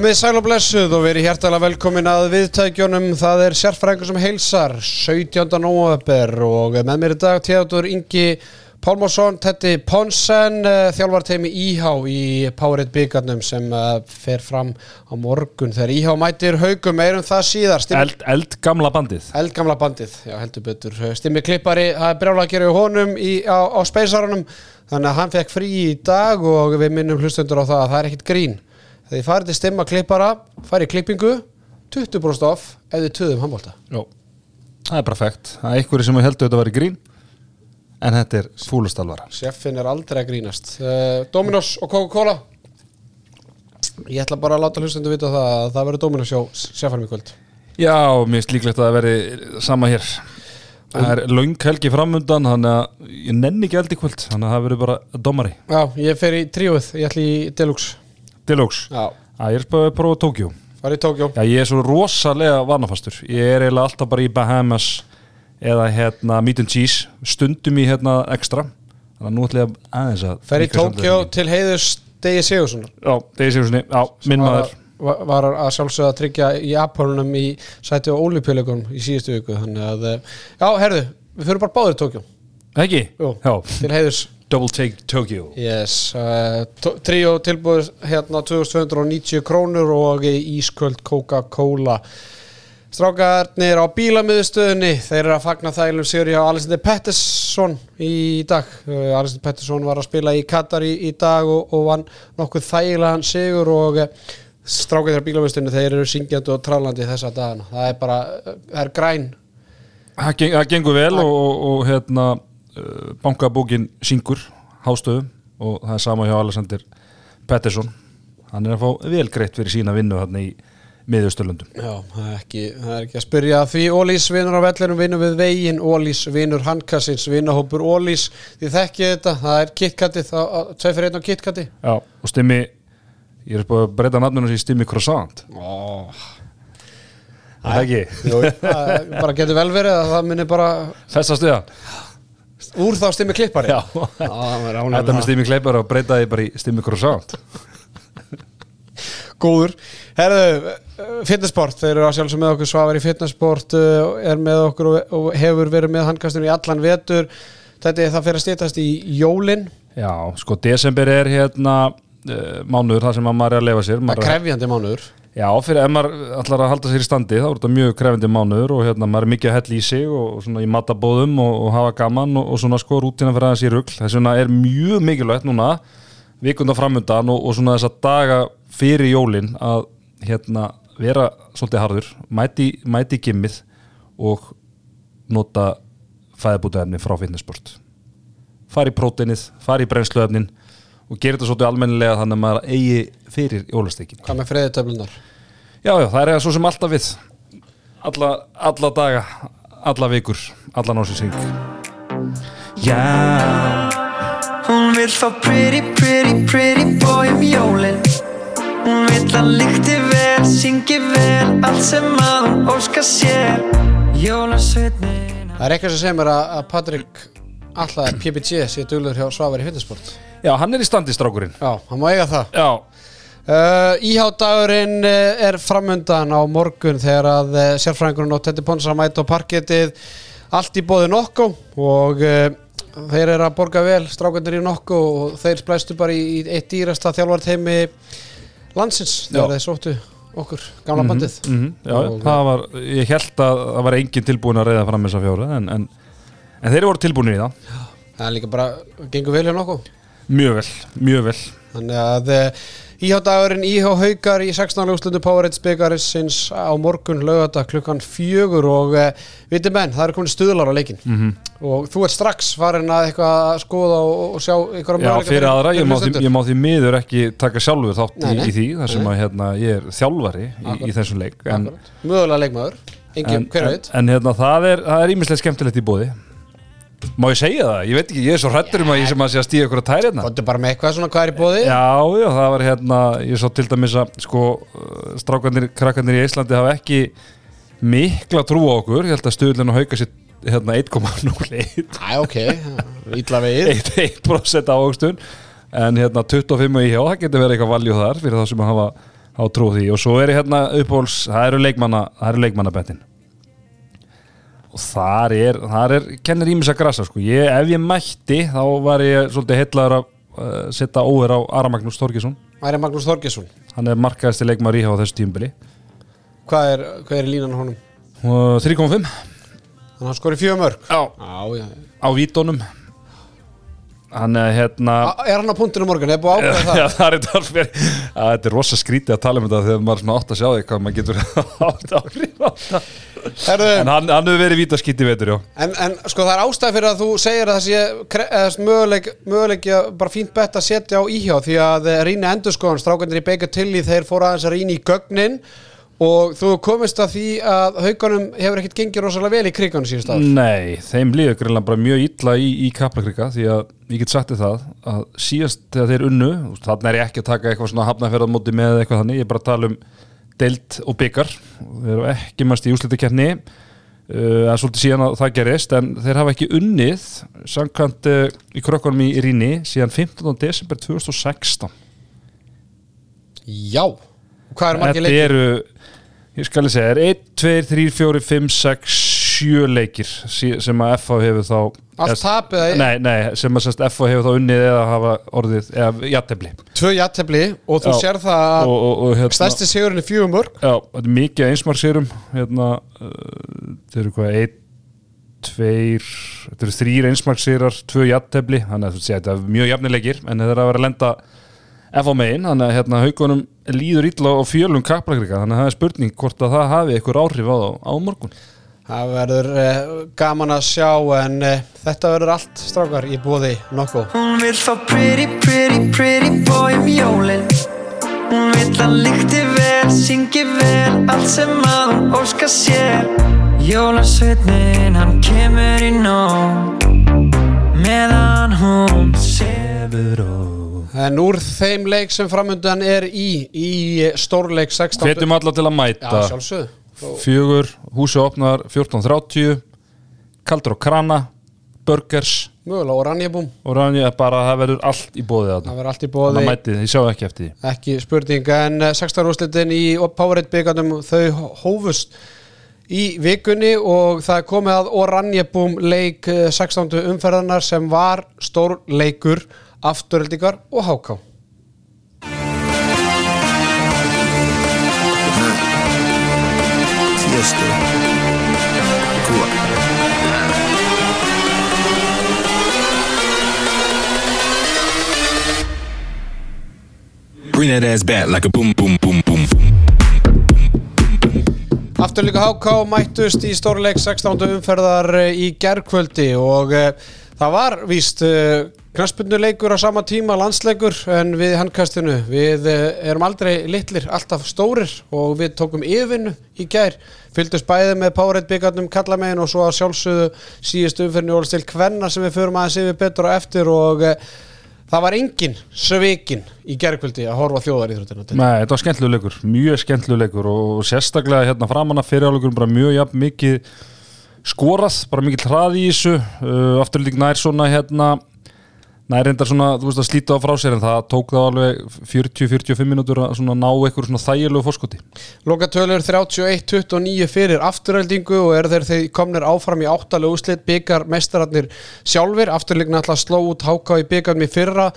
Komið sæl og blessuð og verið hjertalega velkomin að viðtækjunum. Það er sérfræðingur sem heilsar 17. november og með mér í dag Theodor Ingi Pálmarsson, Tetti Ponsen, eh, þjálfarteimi Íhá í Powerade byggarnum sem eh, fer fram á morgun þegar Íhá mætir haugum eirum það síðar. Eld, eld gamla bandið eldgamla bandið, já heldur betur. Stimmi klippari, það er brjálega að gera í honum í, á, á speysarunum þannig að hann fekk frí í dag og við minnum hlustundur á það að það er ekkit grín. Þegar þið farið til stimma klippara, farið í klippingu, 20% off ef þið töðum handbólta. Jó. Það er fægt Það er einhverju sem heldur þetta að vera grín En þetta er fúlustalvara Sjeffin er aldrei að grínast. Uh, Dominos og Coca-Cola. Ég ætla bara að láta hlustundur vita það að það verður Dominos hjá Sjeffanum í kvöld. Já, mér finnst líklegt að það veri sama hér Það er löng helgi framundan Þannig að ég nenni ekki í kvöld Þannig að það verður bara domari Já, ég fer í tríuð, ég ætla í Deluxe. Deluxe Já, Það er spöðið að prófa Tókjó ég er svo rosalega vanafastur Ég er eiginlega alltaf bara í Bahamas Eða hérna meat and cheese Stundum í hérna extra. Þannig að nú ætla ég aðeins að Fer í Tókjó til heiðurs Degi Sigurssonar. Já, Degi Sigurssoni, já, minn maður. var, var að sjálfsögða að tryggja í Apolunum í sæti á Ólimpíuleikunum í síðustu viku. Þannig að, eh, já, herðu við fyrir bara báður í Tókjó Ekki? Jú. Já, til heiðurs Double Take Tokyo. Yes, uh, tríó tilbúið hérna 2290 krónur og ísköld Coca-Cola. Strákarnir á bílamiðstöðunni þeir eru að fagna þælum sigur hjá Alexander Pettersson í dag. Uh, Alexander Pettersson var að spila í Katar í, í dag og, og vann nokkuð þægilegan sigur og uh, strákarnir á bílamiðstöðunni þeir eru syngjandi og trálandi þessa dagana. Það er bara, uh, það er græn. Það geng, það gengur vel og, og, og hérna uh, bankabókin syngur hástöðum og það er sama hjá Alexander Pettersson. Hann er að fá vel greitt fyrir sína vinnu hérna í miðausturlöndum. Já, það er ekki, það er ekki að spyrja því. Ólís vinur á vellinum vinur við veginn. Ólís vinur handkassins vinahópur Ólís. Því þekkið þetta, það er kitkatið tvei fyrir einn á kitkati Já, og stimmi ég er búin að breyta nafninu sem stimmi croissant. Oh. Það er ekki, Jú, bara getur vel verið að það minni bara þessa stuða úr þá stimmi klippari? Já, það þetta með stimmi kleipar og breyta því bara í stimmi croissant. Góður. Herðu, fitnessport, þeir eru að sjálfsög með okkur Svavar í fitnessport uh, er með okkur og, og hefur verið með handkastunum í allan vetur. Þetta er það fyrir að stýtast í jólin. Já, sko, desember er hérna uh, mánuður þar sem að maður er að lefa sér. Það er krefjandi mánuður Já, fyrir ef maður ætlar að halda sér í standi þá er þetta mjög krefindi mánuður og hérna maður er mikið að hella í sig og, svona í matabóðum og, og hafa gaman og, og svona sko rútina fyrir aðeins í rugl. Þess vegna er mjög mikilvægt núna vikunda framundan og, og svona þessa daga fyrir jólin að hérna vera svolítið harður mæti, mæti gimmið og nota fæðabútaefni frá fitnessport fara í próteinið, fara í brennsluefnin og gera þetta svolítið almennilega þannig að maður eigi fyrir jólasteikin Hvað með friðitöflunar? Já, já, það er svo sem alltaf við. Alla, alla daga, alla vikur alla násinsing Já. Hún vill fá pretty, pretty, pretty boy um jólin. Hún vill að lykti vel, syngi vel Allt sem að hún óska sér. Jólasveitnin Það er eitthvað sem segir mér að Patrik alltaf PPG sé duglur hjá Svavar í fitnessport Já, hann er í standi strákurinn. Já, hann má eiga það. Já, uh, Íhádagurinn uh, er framundan á morgun þegar að uh, sérfræðingurinn og Tetti Ponsar mæta á parkettið. Allt í bóði nokku og uh, þeir eru að borga vel strákandir í nokku og þeir splæstu bara í, í eitt dýrasta þjálfarteimi landsins þegar þeir sóttu okkur, gamla bandið. mhm, já Og- það var, ég held að það var engin tilbúin að reyða fram þessa fjóra en, en, en þeir voru tilbúin í það það er líka bara, gengur vel hjá nokku Mjög vel, mjög vel Þannig að íhjáttagurinn íhjá haukar í 16. lögstundu Powerade byggarins á morgun lögata klukkan fjögur og uh, viti menn, það eru komin stuðlar á leikin Mhm. -hmm. og þú ert strax farin að eitthvað að skoða og, og sjá einhverja Já, fyrir aðra, ég má, því, ég má því miður ekki taka sjálfur þátt Nei, nei. í því þar sem að hérna, ég er þjálfari í, í þessum leik mögulega leikmaður, engin, en, hver en, hérna, það er ímislega skemmtilegt í bóði Má ég segja það? Ég veit ekki, ég er svo hrættur um að ég sem að sé að stíða ykkur að tæri hérna. Góttu bara með eitthvað svona hvað er í bóði Já, já, það var hérna, ég svo til dæmis að sko, strákanir, krakkanir í Íslandi hafa ekki mikla trú á okkur, ég held að stuðlinn og hauka sér hérna 1,01 Æ, ok, ítla vegið. 1% ávöxtun. En hérna 25 í hjá, það getur verið eitthvað valjú þar fyrir þá sem hafa á trú því. Og svo er hérna uppbóls, það eru leikmanna það eru leikmannabettin og þar er, þar er kennir ímis að grasa sko, ég, ef ég mætti þá var ég svolítið heitlaður að uh, setja óver á Ara Magnús Þorgesson Það er Magnús Þorgesson hann er markaðasti leikmar í á þessu tímbili Hvað er, hvað er línan á honum? og 3.5 Þannig að hann skori fjögur mörg Já. Já, á vítónum hann er hérna A- Er hann á punktinu morgun? Er búið að ákveða það? Já, það er þetta alveg að þetta er rosa skrítið að tala um þetta þegar maður átt að sjá því hvað maður getur átt að Herðu, en hann, hann hefur verið vítaskýtti vetur, já. En, en sko það er ástæð fyrir að þú segir að það sé möguleik að bara fínt bett að setja á íhjá því að rýna endurskoðan, strákandir í Baker Tilly þeir fóru aðeins að rýna í gögnin og þú komist að því að haugunum hefur ekkert gengið rosalega vel í kriganum síðust ár Nei, þeim líður greinlega bara mjög illa í, í kaplakrika því að ég get sagt þér það að síðast þegar þeir unnu þannig er ég ekki að taka eitthvað svona hafnaferðarmóti með eitthvað þannig, ég er bara að tala um deild og byggar þeir eru ekki mannst í úslitakefni uh, að svolítið síðan að það gerist en þeir hafa ekki unnið samkvæmt uh, í krökkunum í Ríni síðan 15. desember 2016 Já, hvað eru margir leikir? Ég skal ég segja, er 1, 2, 3, 4, 5, 6, 7 leikir sem að FH hefur þá Allt tapið að- Nei, nei, sem að sérst FH hefur þá unnið eða hafa orðið, eða jættefli Tvö jættefli og þú Já. sér það að og, og, og hérna stærsti sigurinn er fjögur mörg Já, þetta er mikið einsmarksýrum hérna, uh, þetta eru hvað einn, tveir þetta eru þrýr einsmarksýrar, tvö jættefli þannig að þú sé, þetta er mjög jafnilegir en þetta er að vera að lenda FH megin þannig að hérna haugunum líður illa og fjölum kaplakrika, þannig að það er spurning hvort að það hafi einhver áhrif á á morgun. Það verður uh, gaman að sjá en uh, þetta verður allt strákar í bóði nokkuð Hún vill fá pretty, pretty, pretty boy um jólin. Hún vill að lykti vel, syngi vel Allt sem að hún óska sér. Jólasveitnin, hann kemur í nóg Meðan hún sefur og En úr þeim leik sem framundan er í í stórleik 16 hvetjum alla til að Já, mæta sjálfsögðu. Fjögur, húsi opnar 14.30 kaldur og krana burgers. Og ránið er bara að það verður allt í bóðið þarna. Það verður allt í þannig bóði að mætið, ég sjá ekki eftir því. Ekki spurning en eh, 16 úrslitin í Powerade byggandum þau hófust í vikunni og það komið að Oranje-búm leik eh, 16. umferðarnar sem var stór leikur afturöldingar og háká Tiesto. Cuba. Bring that ass back like a boom, boom, boom. Afturlíka HK mættust í stórleik 16. umferðar eh, í gerkvöldi og uh, það var víst uh, knaspunnuleikur á sama tíma landsleikur en við handkastinu við uh, erum aldrei litlir, alltaf stórir og við tókum yfirvinnu í gær. Fylgdust bæði með Powerade byggarnum kallamegin og svo að sjálfsögðu síðust umferðinu og stil kvenna sem við förum aðeins yfir betur og eftir og uh, það var engin sövikin í gerkvöldi að horfa þjóðar í Nei, þetta var skemmtlegu leikur, mjög skemmtlegu leikur og sérstaklega hérna framanna fyriráleikur bara mjög jafn mikið skorað, bara mikið hraði í þessu uh, afturlík nær svona hérna nær reyndar svona, þú veist að slíta á frá sér en það tók þá alveg 40-45 mínútur að ná eitthvað svona þægilegu fórskoti Lokatölur 31-29 fyrir afturöldingu og eru þeir þeir komnir áfram í áttalega úslit byggar mestararnir sjálfur afturleikna alltaf sló út háká í byggarnum í fyrra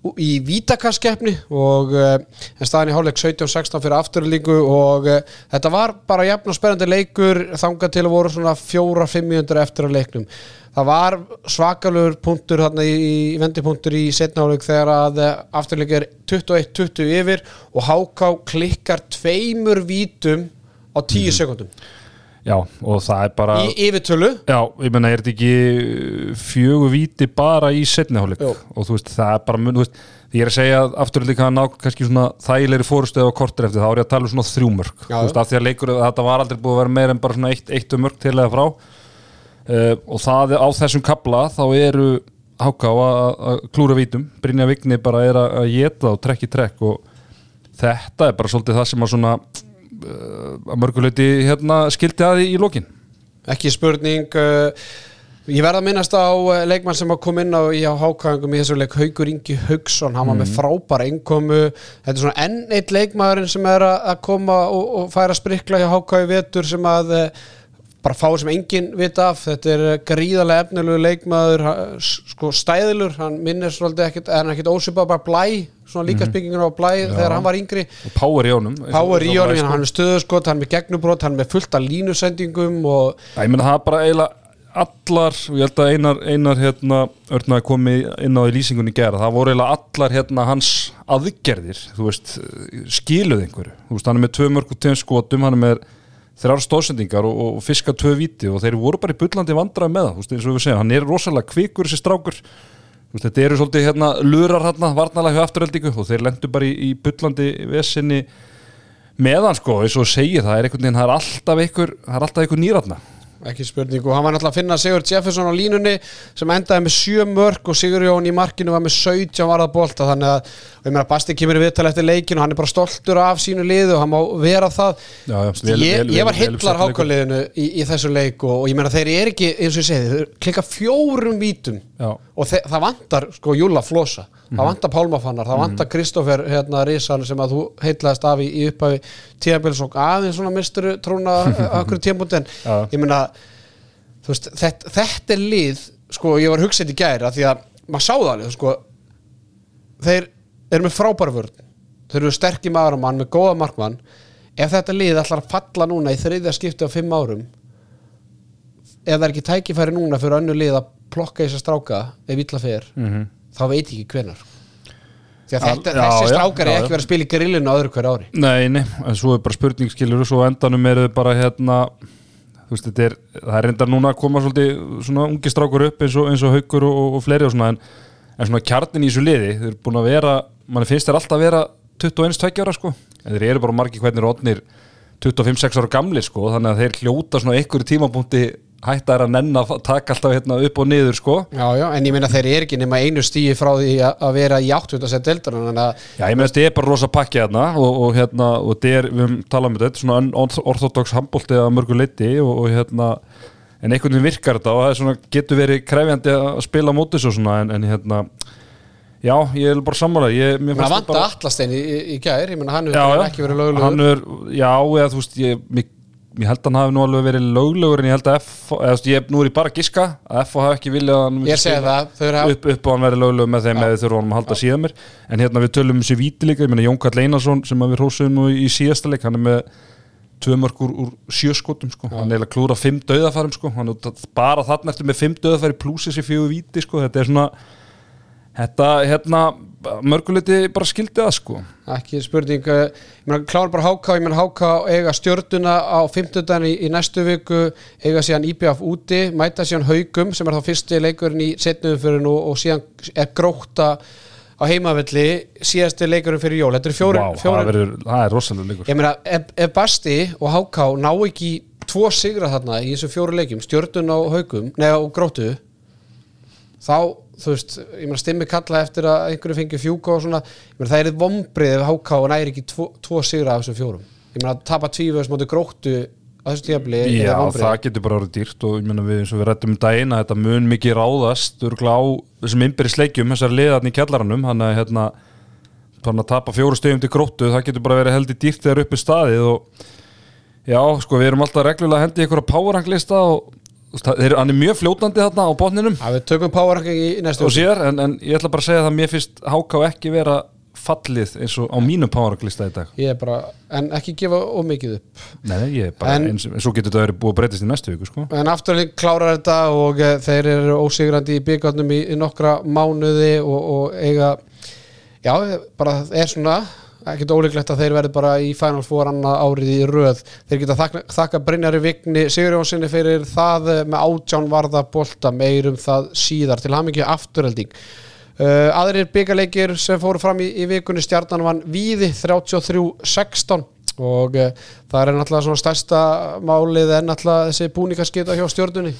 í vítakaskeppni og uh, en staðan í hálfleik 17-16 fyrir afturöldingu og uh, þetta var bara jafn og spennandi leikur þangað til að voru svona fjóra-fimm mínútur eftir að leiknum. Það var svakalur punktur þarna í, í vendipunktur í setnáleik þegar að afturleik er 21-20 yfir og HK klikkar tveimur vítum á 10 sekundum Já, og það er bara í yfirtölu? Já, ég menna, er þetta ekki fjögur víti bara í setniháleik Jú. og þú veist, það er bara mun, þú veist, ég er að segja að afturlíka að ná kannski svona þægilegri fórustu eða kortur eftir, þá er ég að tala um svona þrjúmörk þú veist, af því að leikur, þetta var aldrei búið að vera meira en bara svona eitt, eitt um mörk til eða frá. Uh, og það er á þessum kabla þá eru háká að klúra vítum, Brynja Vigni bara er að geta og trekk í trekk og þetta er bara svolítið það sem að svona að mörguleiti hérna skildi að því í lokin. Ekki spurning uh, Ég verð að minnast á eh, leikmann sem að kom inn á í hákvæðingum í þessu leik Haugur Ingi Haugsson, hann var með frábæra innkomu, þetta er svona enn eitt leikmaðurinn sem er að koma og, og færa sprikla hjá hákvæði vetur sem að eh, bara fá sem enginn vita af, þetta er eh, gríðarlega efnilegu leikmaður, sko stæðilur, hann minnir svolítið ekkit, er hann ekkit ósipað bara blæ, svona líka spikkingur á blæ þegar hann var yngri, og power í honum Power í honum, Blæ, hann er stöðuskot, hann er með gegnubrót, hann er með fullt af línusendingum og Já, ég meina það er bara eiginlega allar, og ég held að einar, einar hérna, örnaði komið inn á í lýsingunni gera, það voru eiginlega allar hérna hans aðgerðir, þú veist skiluð einhverju, þú veist, hann er með tvö mörg þrjár stóðsendingar og, og fiska tvö viti og þeir voru bara í bullandi vandræði með það, eins og við segjum, hann er rosalega kvikur þessi strákur, veist, þetta eru svolítið hérna lurar hérna, varnalega hjá afturöldingu og þeir lendu bara í, í bullandi vesinni meðan sko, eins og segir það er einhvern veginn, það er alltaf einhver, er einhver nýratna ekki spurning. Og hann var náttúrulega að finna Sigur Jefferson á línunni sem endaði með 7 mörg og Sigur Jón í markinu var með 17 varða bolta þannig að, ég meina Basti kemur í viðtal eftir leikin og hann er bara stoltur af sínu liðu og hann má vera það. Já, já, vel- ég, vel- ég var leikur. hákvæliðinu í, í þessu leik og, og ég meina þeir eru ekki, eins og ég segi þeir klikka fjórum vítum. Já. og þe það vantar sko Júla Flosa. Það vantar Pálmafannar, það vantar Kristoffer hérna Rísal sem að þú heitlaðist af í, í upphafi tíðabils og aðeins svona misturu trúna okkur Já. ég meina veist, þetta, þetta er lið sko, ég var hugsað í gæri að því að maður sá það alveg, sko. Þeir eru með frábæra vörn. Þeir eru sterkir maður og mann með góða markmann. Ef þetta lið ætlar að falla núna í þriðja skipti á fimm árum ef það er ekki tækifæri núna fyrir önnu lið að plokka þess að stráka ef illa fer, Mhm. þá veit ég ekki hvenar því að þetta, Já, þessi strákar er ekki verið að spila í grillinu á öðru hver ári. Nei, nei, en svo er bara spurning skilur og svo endanum eru þau bara hérna veist, er, það er reyndar núna að koma svolítið svona ungi strákur upp eins og, eins og haukur og, og fleiri og svona en, en svona kjarnin í þessu liði, þau eru búin að vera mann finnst þeir alltaf að vera 21-20 ára sko, en þeir eru bara margir hvernig rótnir 25-6 ára gamli sko, þannig að þeir hljóta svona einhverju tímapunkti hætta er að nenna að taka alltaf hérna upp og niður sko. Já, já, en ég meina þeir eru ekki nema einu stíi frá því að að vera í áttu að setja deildar þannig að Já, ég meina þetta er bara rosa pakki hérna og, og hérna, og þetta er, við höfum talað um þetta, er svona orthodox handbólti að mörgu leiti og, og hérna, en einhvern veginn virkar þetta og það er svona, getur verið krefjandi að spila mótis og svona, en, en hérna, já, ég er bara mér það fannst vanta bara... allastein í, í, í gær, ég meina hann hefur já, ekki verið lögulegur er, já, eða þú veist, ég, ég held að hann hafi nú alveg verið löglegur en ég held að F, eða ég, nú er ég bara að giska að F hafi ekki viljað að hann Ég segi það, þau hafa- upp, upp og hann verið löglegur með þeim eða þau þurfa hann að halda síðan mér en hérna við tölum um þessi víti líka, ég meina Jón Karl Einarsson sem við hrósum nú í síðasta leik, hann er með tvö mörg úr, úr sjö skotum sko. hann er eiginlega klúra fimm döðafærum sko. hann bara þarna eftir með fimm döðafæri pluss þessi fjögur víti, sko. þetta er svona þetta, hérna mörguleiti bara skildi það sko. Ekki spurning eh, ég meina klára bara háká, ég meina háká eiga stjörnuna á 50 í, í næstu viku eiga síðan IBF úti mæta síðan haugum sem er þá fyrsti leikurinn í setnum fyrir nú og síðan er gróta á heimavelli síðasti leikurinn fyrir jól. Þetta er fjóri, Vá, það, það er rosalega leikur. Ég meina ef, ef Basti og háká ná ekki tvo sigra þarna í þessu fjóru leikjum stjörnuna á haugum, neða og grótu þá, þú veist, ég meina stimmi kalla eftir að einhverju fengi fjúka og svona ég meina það er vombrið ef HK næri ekki tvo, tvo sigra af þessum fjórum. Ég meina að tapa tvífjöðs móti gróttu á þessu tíðabli Já, það getur bara orðið dýrt og ég meina við eins og við rættum um daginn að þetta mun mikið ráðast örgla á þessum innbyrðisleikjum þessar liðarni í kjallaranum hann að hérna að tapa fjóru stöðum til gróttu það getur bara verið heldur dýrt þegar uppi staðið og já, sko við erum alltaf reglulega að hendi ykkur að powerranglista og það er, hann er mjög fljótandi þarna á botninum. Að við tökum powerranking í, næstu og sér en, en ég ætla bara að segja það að mér finnst HK ekki vera fallið eins og á mínum powerranglista í dag. Ég er bara, en ekki gefa ómikið upp. Nei, ég er bara, En- eins, eins og getur verið búið að breytast í næstu viku sko. En afturling klárar þetta og uh, þeir eru ósigrandi í byggarnum í, í nokkra mánuði og, og eiga já, bara það er svona ekkert ólíklegt að þeir verði bara í Final Four annað árið í röð. Þeir geta þakka, þakka Brynjari Vigni Sigurjónssoni fyrir það eh, með átján varða bolta meirum það síðar. Til hamingju afturhelding uh, aðrir byggarleikir sem fóru fram í, í vikunni stjarnan vann Víði 33-16 og uh, það er náttúrulega svona stærsta málið en náttúrulega þessi búningaskita hjá stjörnunni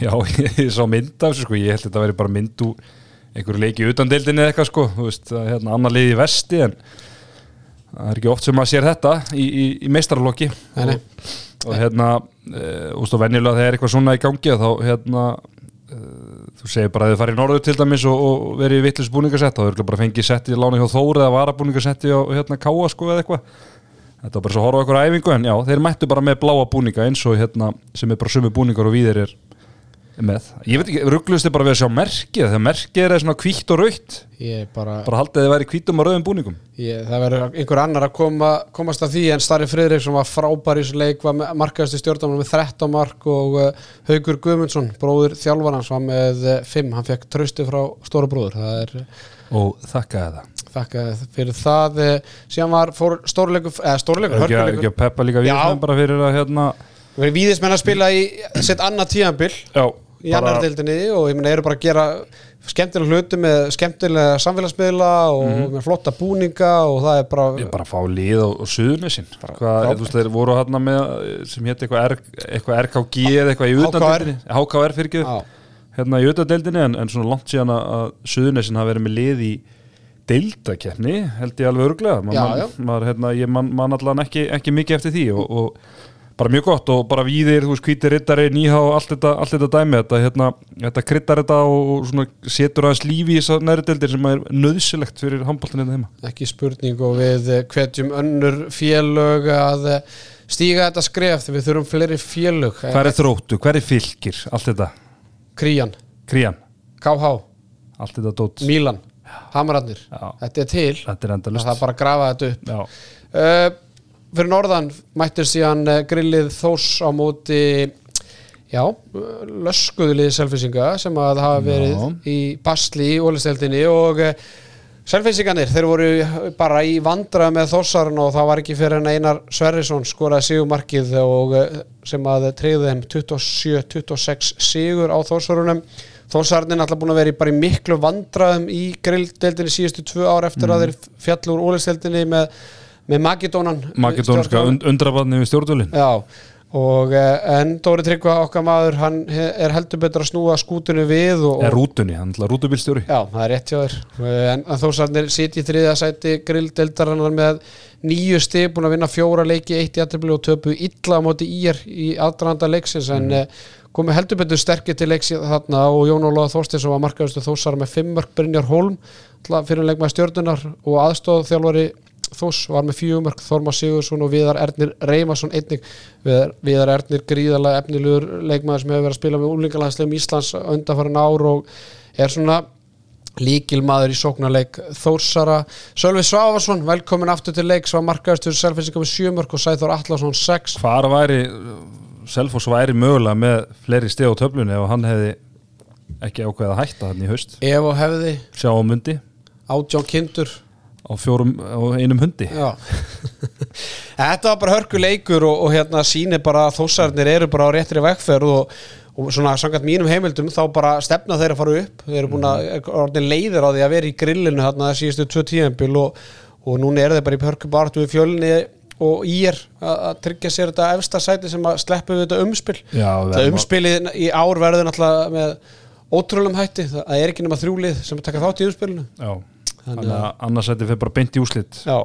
Já, ég sá mynd af þessu sko, ég held að þetta veri bara mynd úr einhverju leiki utan deildinni eða eitthvað sko, þú veist, hérna, annar liði í vesti en það er ekki oft sem maður sér þetta í, í, í nei. og, og hérna, e, úst, og venjulega þegar eitthvað svona í gangi þá hérna, þú segir bara að þið farið í norður til dæmis og, og verið í vitlis búningasett þá er bara fengið setti í lána hjá Þóri eða varabúningasetti á hérna Káa sko eða eitthvað þetta var bara svo að horfa á eitthvað æfingu en já, þeir mættu bara með bláa búninga eins og hérna sem er bara sömu búningar og víðir er með, ég veit ekki, ruggluðist þið bara við að sjá merkið, þegar merkið er svona hvítt og rautt, Ég bara, bara haldið þið væri hvítum og rauðum búningum. Ég, það verður einhver annar að koma, komast að því en Starri Friðriksson var frábær í þessu leik var markaðist í stjórnum með 13 mark og uh, Haugur Guðmundsson, bróður þjálfarans var með 5, hann fekk tröstu frá stóra bróður, það er og þakkaði það. þakka fyrir það uh, síðan var að- að peppa líka Já. við bara fyrir að hérna verið víðismenn að spila í sitt annað tíðanbill já, í annar deildinni og ég meina eru bara að gera skemmtilega hluti með skemmtilega samfélagsmiðla og með flotta búninga og það er bara, Ég bara að fá lið á, á suðunisinn þú veist, þeir voru hérna með sem hétt eitthvað, R, eitthvað RKG eða eitthvað í utandeildinni. HKR fyrir ekki, hérna í utandeildinni en, en svona langt síðan að- suðunisinn hafa verið með lið í deildakefni held ég alveg örglega man, Já, já. Maður, hérna, ég man, man allan ekki, ekki mikið eftir því og, og bara mjög gott og bara víðir, þú veist, hvítir rittari, nýhá allt þetta, allt þetta dæmi þetta, hérna, þetta kryttar þetta og, svona setur aðeins lífi í þessar næri deildir sem er nöðsilegt fyrir handbóltan hérna heima. Ekki spurning og við eh, hvetjum önnur félög að eh, stíga þetta skref þegar við þurfum fleiri félög. Hver er þróttu, hver er fylgir, allt þetta? Krían, Krían, KH, allt þetta dót. Mílan. Hamararnir, Já. þetta er til. Þetta er endalust það er bara að grafa þetta upp. Uh, fyrir norðan mættir síðan uh, grillið þós á móti já, löskuðuliði selfisinga sem að hafa verið Já. í basli í ólisteldinni og uh, selfisingarnir, þeir voru bara í vandra með þósarinn og það var ekki fyrir en Einar Sverrisson skoraði sigumarkið og uh, sem að treyði þeim 27-26 sigur á þósarunum Þósarnin er alltaf búin að vera í bara í miklu vandraðum í grilldeldinni síðustu tvö ár eftir að þeir fjallu úr ólisteldinni með, með Magidónan makedónska stjórnmálann. und, undrabarni við stjórnvölin Já, og eh, en Dóri Tryggva okkar maður, hann er heldur betur að snúa skútunni við og, Er rútunni, hann er rútubílstjóri Já, það er rétt hjá þér en, en þósarnir sitt í þriða sæti grilldeldarinnar með nýju stig búin að vinna fjóra leiki, eitt í aðtöfli og töpu illa á móti ír í aðdraðanda leiksins en mm. komið heldur betur sterkir til leiksi þarna og Jón Ólaða Þorstinsson var markaðustu þósar með fimm mörg Brynjar Holm fyrir leikmaði stjörnunar og aðstóð þjálfari Þós var með fjögumörk Þorma Sigursson og Viðar Ernir Reymarsson einnig. Viðar, Viðar Ernir gríðarlega efnilegur leikmaður sem hefur verið að spila með úlingalandslegum Íslands undanfærin ár og er svona líkilmaður í sóknarleik Þórsara. Sölvi Sváfarsson, velkomin aftur til leik svo markaðastur selfinsingar með sjömörk og Sæþór Allarsson 6 Hvar væri Selfoss væri mögulega með fleiri stið á töflunni ef hann hefði ekki ákveðið að hætta hann í haust? Ef og hefði. Sjá á mundi. Átján kindur á fjórum á einum hundi. Þetta var bara hörku leikur og, og hérna sýnir bara að þósarnir eru bara á réttri vegferð og, og svona samkvæmt mínum heimildum þá bara stefna þeir að fara upp. Þeir eru búin að orðin leiðir á því að vera í grillinu þarna síðustu tvö tíðanbíl og, og núna eru þeir bara í hörku bartu við fjölni og í er að tryggja sér þetta efsta sæti sem að sleppu við þetta umspil. Já, það umspilið í ár verður náttúrulega með ótrúlum hætti. Það er ekki nema þrjúlið sem taka þátt í umspilinu. Já, þannig að annars þetta fyrir bara beint í úslit Já,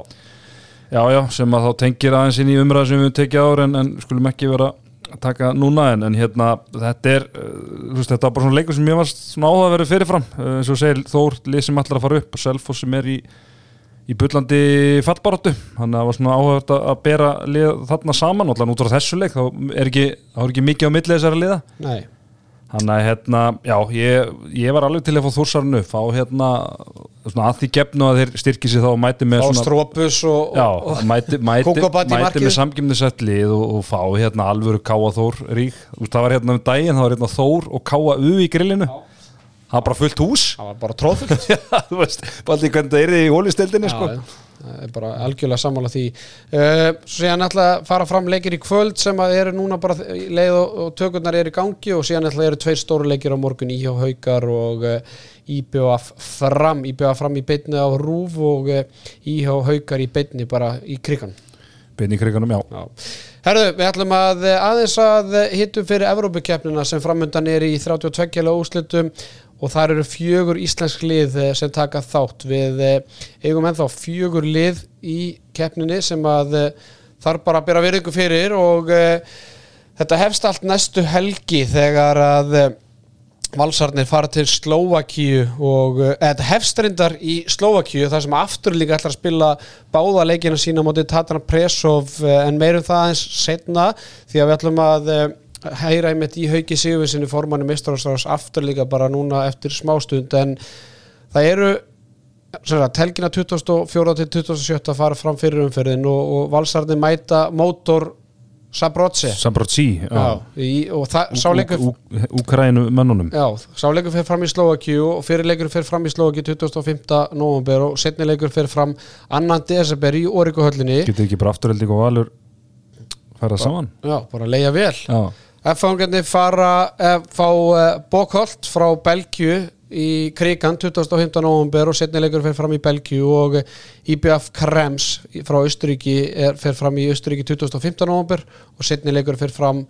Já, já, sem að þá tengir aðeins inn í umræð sem við tekið ára en, en skulum ekki vera að taka núna en, en hérna, þetta er uh, þú veist, þetta var bara svona leikur sem ég var svona áhuga að vera fyrirfram, uh, eins og segir Þór lið sem allar að fara upp og Selfoss sem er í í bullandi fallbaróttu það var svona áhuga að bera lið þarna saman, allan út frá þessu leik þá er ekki, þá er ekki mikið á milli þessara liða. Nei Þannig að hérna, já, ég, ég var alveg til að fá Þórsarnu, fá hérna svona að því gefnu að þeir styrki sig þá og mæti með Fá svona strópus og, Já, og mæti, mæti, mæti markið. með samgimnisett lið og, og fá hérna alvöru Káa Þór rík. Þú veist, það var hérna um daginn, það var hérna Þór og Káa U í grillinu Það var bara fullt hús. Það var bara tróðfullt þú veist, því hvernig það er í hólisteldinni sko. Það er bara algjörlega sammála því. Uh, svo síðan ætla að fara fram leikir í kvöld sem að eru núna bara leið og, og tökurnar eru í gangi og síðan ætla eru tveir stóru leikir á morgun íhjá haukar og uh, IBF fram. IBF fram í beinni á rúf og uh, íhjá haukar í beinni bara í krigan Bein í kriganum, já. Já. Herðu, við ætlum að eh, aðeins að hittum fyrir Evrópukeppnina sem framundan er í 32 kjæla úslitum og þar eru fjögur íslensk lið eh, sem taka þátt. Við eh, eigum ennþá fjögur lið í keppninni sem að eh, þarf bara bera virðingu fyrir og þetta hefst allt næstu helgi þegar að Valsarnir fara til Slóvakíu og þetta hefstrindar í Slóvakíu þar sem aftur líka ætlar að spila báða leikina sína mótið Tatana Presov en meirum það aðeins setna því að við ætlum að heyra einmitt í hauki Sigurvinsinni formanni Mistarastráðs aftur líka bara núna eftir smástund en það eru sagt, helgina 24. til 27. fara fram fyrir umferðin og, og Valsarnir mæta mótor leikur Úkrænu mönnunum Já, sáleikur fyrir fram í Slovakíu og fyrirleikur fyrir fram í Slovakíu 25. november og setnileikur fyrir fram annan desember í Órikuhöllinni Getur ekki bara afturhelding og valur fara saman Já, bara leiða vel Já, F-fangarnir fara eh, fá eh, Bókholt frá Belgju í Krigan 25. november og setnileikur fyrir fram í Belgju og eh, IBF Krems frá Östuríki fyrir fram í Östuríki 25. november og setnileikur fyrir fram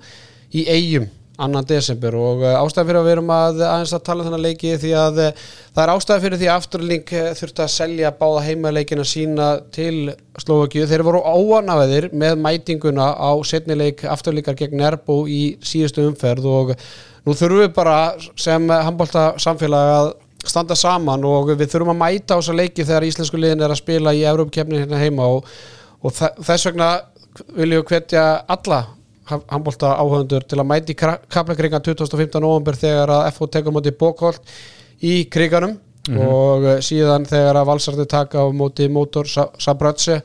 í Eyjum annan desember og uh, ástæði fyrir að við erum að aðeins að tala um þennan leiki því að uh, það er ástæði fyrir því að Afturling uh, þurfti að selja báða heimaleikina sína til Slovakíu. Þeir voru óanaveðir með mætinguna á setnileik Afturlingar gegn Nerbo í síðustu umferð og nú þurfum við bara sem handbólta samfélag að standa saman og við þurfum að mæta á þessa leiki þegar íslensku liðin er að spila í Európkefni hérna heima og, og þess vegna viljum við hvetja alla handbólta áhöndur til að mæti kaplakringan 2015. november þegar að FH tekur á móti Bókholt í kriganum og eh, síðan þegar að valsarði taka á móti mótor Sabrötse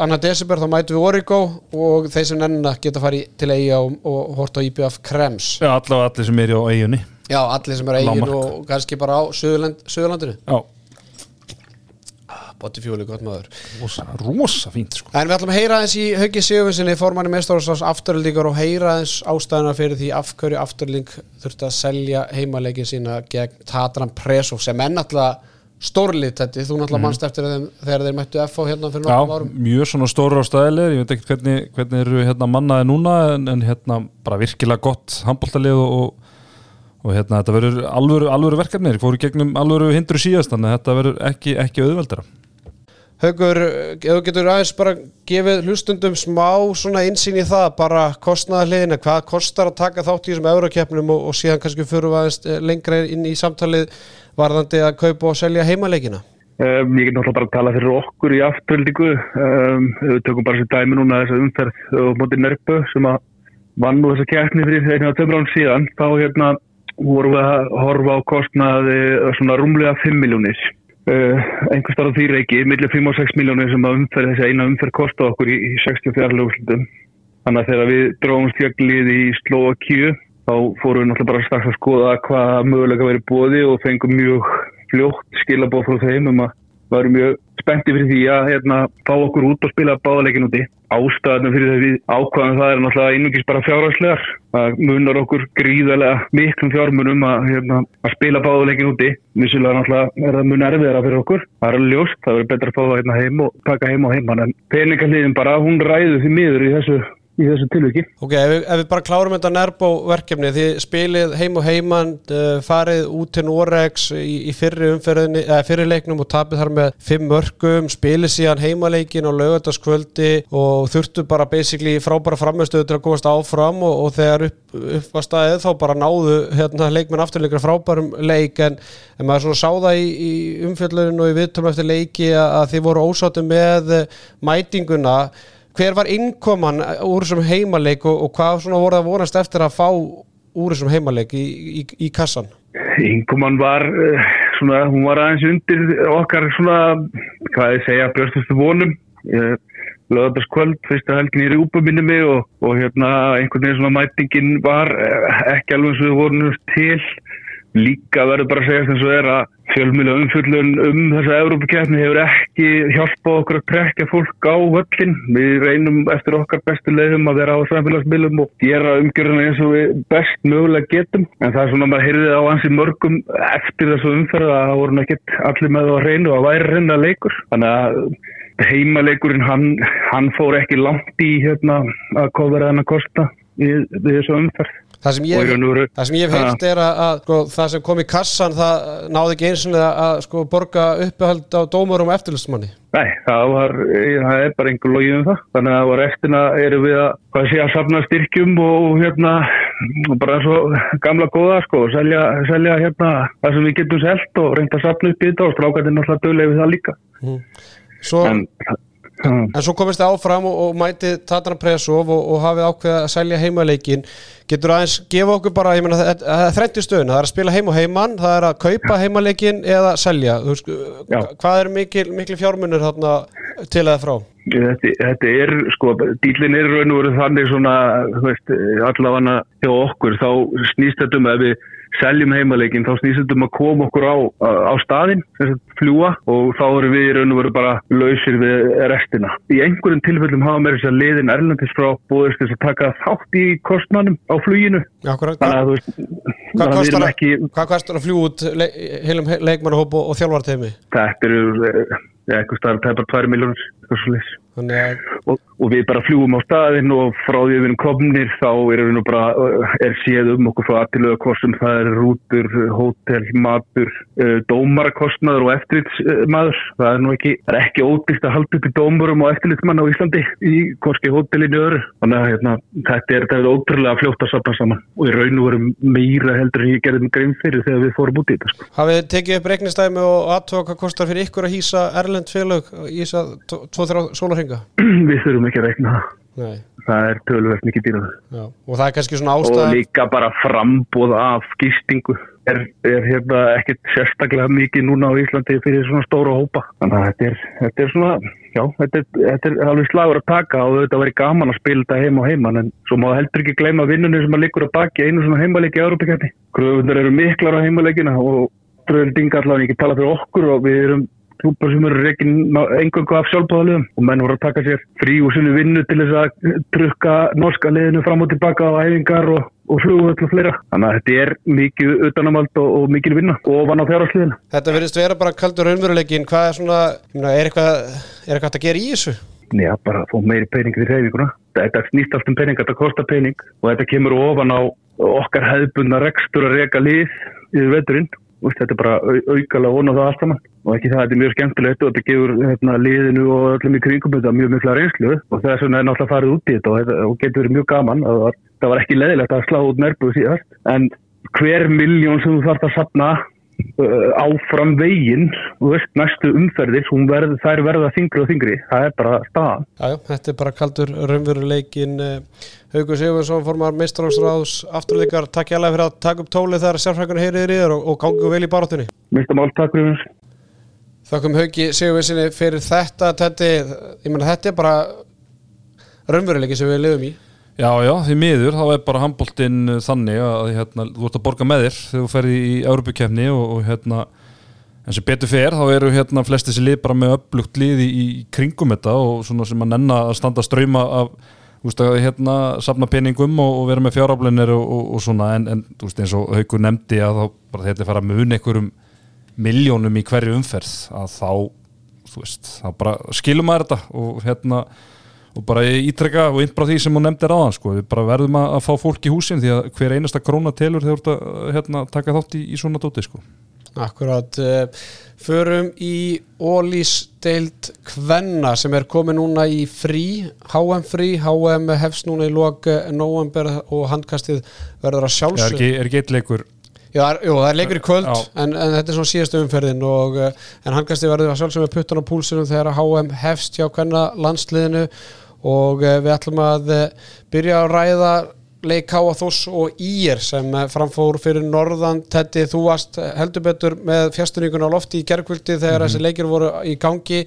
annar desember þá mætum við Origo og þeir sem nennina geta farið til eiga og, og hort á IBF Krems. Já allavega allir sem er á eiginni Já, allir sem er eigin Lágmark. og kannski bara á Suðurland, Suðurlandinu. Já, Botti fjóli, gott maður. Rosa, rosa fínt sko. En við ætlum að heyra aðeins í Hauki Sigurvinsinni formanni meðstofnarsáls afturlíkar og heyra aðeins ástæðuna fyrir því af hverju afturlík þurfti að selja heimaleikin sína gegn Tatran Presov sem er náttúrulega stórlið þetta, þú náttúrulega mannst eftir þeim þegar þeir mættu FH hérna fyrir Já, árum. mjög svona stóra á stæðileg ég veit ekki hvernig, hvernig eru hérna mannaði núna en, en hérna bara virkilega gott handbóltalið og, og, hérna þetta verður alvöru, alvöru verkefni. Þeir fóru gegnum alvöru hindru síðast þannig að þetta verður ekki, ekki auðveldara Haukur, ef þú getur aðeins bara gefið hlustundum smá svona insýn í það, bara kostnaðarliðina, hvað kostar að taka þátt í þessum eurokeppnum og, og síðan kannski fyrir aðeins eh, lengra inn í samtalið varðandi að kaupa og selja heimaleikina. Um, ég get náttúrulega bara að tala fyrir okkur í afturhaldingu. Um, við tökum bara þessi dæmi núna þessa umferð á móti Nerbu sem að vann nú þessa keppni fyrir einu að tömur án síðan. Þá hérna vorum við að horfa á kostnaði svona rúmlega 5 miljónir. Uh, einhver starf því reiki, millir 5 og 6 miljónir sem að umferð, þessi eina umferð kosta okkur í, í 64 löguslutum. Þannig að þegar við dróðumst fjöglið í Slovakíu þá fórum við náttúrulega bara strax að skoða hvað mögulega verið bóði og fengum mjög fljótt skilabóð frá þeim um að varum mjög spennti fyrir því að hérna, fá okkur út og spila báðaleikin úti. Ástæðanum fyrir því við ákvaðum það er náttúrulega einungis bara fjárhagslegar. Það munar okkur gríðarlega miklum fjármunum að, hérna, að spila báðaleikin úti. Vissulega náttúrulega er það mun erfiðara fyrir okkur. Það er alveg ljóst, það verður betra að fá það hérna heim og taka heim og heim. En peningaliðin bara, hún ræður því miður í þessu, í þessu tilviki. Ok, ef við, ef við bara klárum þetta Nerbo verkefni, þið spilið heim og heiman, uh, farið út til Norex í, í fyrri umferðinni, eða fyrri leiknum og tapið þar með fimm mörgum, spilið síðan heimaleikin á lögataskvöldi og þurftu bara basically frábæra framstöðu til að komast áfram og, og þegar upp, upp var staðið þá bara náðu hérna, leikmenn afturleikra frábærum leik en, en maður svona sá það í, í umfjöllunum og í viðtölu eftir leiki að, að þið voru ósáttu með eh, mætinguna hver var innkoman úr þessum heimaleik og, og hvað voru það vonast eftir að fá úr þessum heimaleik í, í, í kassan? Ingumann var uh, svona, hún var aðeins undir okkar svona, hvað ég segja, björnstustu vonum. Ég lögðast kvöld, fyrsta helgin í rjúpa minni mig og, og hérna einhvern veginn svona mætingin var eh, ekki alveg eins og við vorum til. Líka verður bara að segja þess að er að fjölmjöla umfjöllun um þessa Európa-keppni hefur ekki hjálpað okkur að trekja fólk á völlin. Við reynum eftir okkar bestu leiðum að vera á samfélagsmiðlum og gera umgjörðina eins og við best mögulega getum. En það er svona að maður heyrði á hansi mörgum eftir þessu umferð að það voru ekkert allir með það að reynu að væri reynda leikur. Þannig að heimaleikurinn hann, hann fór ekki langt í hérna, að kofra þennan kosta við, við þessu umferð. Það sem Og ég, og það sem ég hef heyrt er að, að sko, það sem kom í kassan það náði ekki eins og að sko, borga uppehald á dómurum og eftirlusmanni. Nei, það var, það er bara einhver logið um það. Þannig að á restina erum við að, sé, að safna styrkjum og hérna bara svo gamla góða sko, selja, selja hérna það sem við getum selt og reynda að sapna upp í þetta og strákatinn alltaf döglega við það líka. Svo, en, En, svo komist þið áfram og, og mætið Tatran Presov og, og hafið ákveðið að selja heimaleikin getur aðeins gefa okkur bara ég meina, það, er þrennt í stöðun, það er að spila heim og heimann það er að kaupa heimaleikin eða selja. Veist, hvað er mikil, mikil fjármunur þarna til eða frá? Þetta, þetta er, sko, dýlinn er raun og verið þannig svona, þú veist, allavega hjá okkur, þá snýst þetta um að við seljum heimaleikin, þá snýst þetta um að koma okkur á, á að fljúa og þá erum við í raun og verið bara lausir við restina. Í einhverjum tilfellum hafa meira þess að liðin Erlendis frá búðist þess að taka þátt í kostmannum á fluginu. Þannig hvað, hvað, kostar, ekki... að fljú út le, heilum he- leikmannahóp og, og þjálfarteimi þetta eru, eh, eitthvað starf tæpar 2 miljónur, eitthvað svo leys. þannig að og, og við bara fljúum á staðinn og frá því við erum komnir þá erum við nú bara, uh, er séð um okkur frá aðtilöga kostum, það er rútur, hótel, matur, uh, dómarakostnaður og eftirlitsmaður. Það er nú ekki, það er ekki ódýrt að halda upp í dómurum og eftirlitsmann á Íslandi í hvorski hótelinu öðru. Þannig að hérna, þetta er, er ótrúlega fljótt að sapna saman og í raun og verum meira heldur en ég gerði með grein fyrir þegar við fórum út í þetta. Sko. hafið tekið upp reiknistæmi og aðtóa hvað kostar fyrir ykkur að hýsa Erlend félög í þess að 2-3 sólarhinga við þurfum ekki að reikna það. Nei, Það er tölvöld mikið dýraður. já. og það er kannski svona og ástæð líka bara frambóð af gistingu er, er hérna ekkert sérstaklega mikið núna á Íslandi fyrir svona stóra hópa þannig að þetta er, þetta er svona já, þetta er, þetta er alveg slagur að taka og þetta verið gaman að spila þetta heim og heiman en svo má heldur ekki gleyma vinnunni sem að liggur að baki einu svona heimaleiki í Európa-kjarni kröfundur eru miklar á heimaleikina og dröldinga allavega ekki tala fyrir okkur og við erum klúpar sem eru reikin engöngu af sjálfbáðaliðum og menn voru að taka sér frí úr sinni vinnu til þess að trukka norska liðinu fram og tilbaka á æfingar og, og flugvöld og fleira. Þannig að þetta er mikið utanamald og, og mikil vinna og vann á fjárhagsliðinu. Þetta verðist vera bara kaldur raunveruleikin hvað er svona, er eitthvað er eitthvað að gera í þessu? Já, bara að fá meiri pening fyrir reyfinguna. Þetta snýst allt um pening, þetta kostar pening og þetta kemur ofan á okkar hefðbundna rekstur að reka lið yfir veturinn. Úst, þetta er bara au aukala vona það allt saman. Og ekki það, þetta er mjög skemmtilegt og þetta gefur hérna, liðinu og öllum í kringum þetta mjög mikla reynslu. Og þess vegna er náttúrulega farið út í þetta og, og getur verið mjög gaman það var, það var ekki leðilegt að slá út nerbu síðast. En hver miljón sem þú þarfst að sapna áfram veginn og veist, næstu umferðir verð, þær verða þingri og þingri það er bara staðan. Jájá, þetta er bara kaldur raunveruleikin Haugur Sigurðsson, formar meistráðsráðs afturleikar, takk ég alveg fyrir að taka upp tólið þegar sérfrækun heyriðir í þér og, og gangi vel í barátunni Mista mál, takk fyrir Þakkum Haugi Sigurðssoni fyrir þetta. Þetta, ég meina þetta er bara raunveruleiki sem við lifum í Já, já, því miður, þá er bara handbóltinn þannig að hérna, þú ert að borga með þér þegar þú ferði í Európukefni og, og hérna, en sem betur fer þá eru hérna flest þessi lið bara með upplugt lið í, í kringum þetta og svona sem að nenna að standa ströyma af þú veist að hérna safna peningum og, og vera með fjáraflunir og, og, svona en, en þú veist eins og Haukur nefndi að þá bara þetta fara að muni einhverjum miljónum í hverju umferð að þá, þú veist, þá bara skilum maður þetta og hérna og bara ítrekka og innbráð því sem hún nefndir aðan sko. við bara verðum að, að fá fólk í húsin því að hver einasta króna telur þegar þú ert að hérna, taka þátt í, í svona dóti sko. Akkurat, uh, förum í Ólís deild Kvenna sem er komið núna í frí, HM frí, HM hefst núna í lok eh, november og handkastið verður að er sjálfsög. ekki, er ekki eitt leikur Já, er- jú, það er leikur í kvöld en, en þetta er svona síðastu umferðin og, uh, en handkastið verður að sjálfsög með puttan á púlsunum þegar HM hefst hjá Kvenna landsliðinu og uh, við ætlum að uh, byrja að ræða leik Káa Þós og Ír sem eh, framfór fyrir norðan. Teddi, þú varst eh, heldur betur með fjastunningun á lofti í gerkvöldi þegar þessi leikir voru í gangi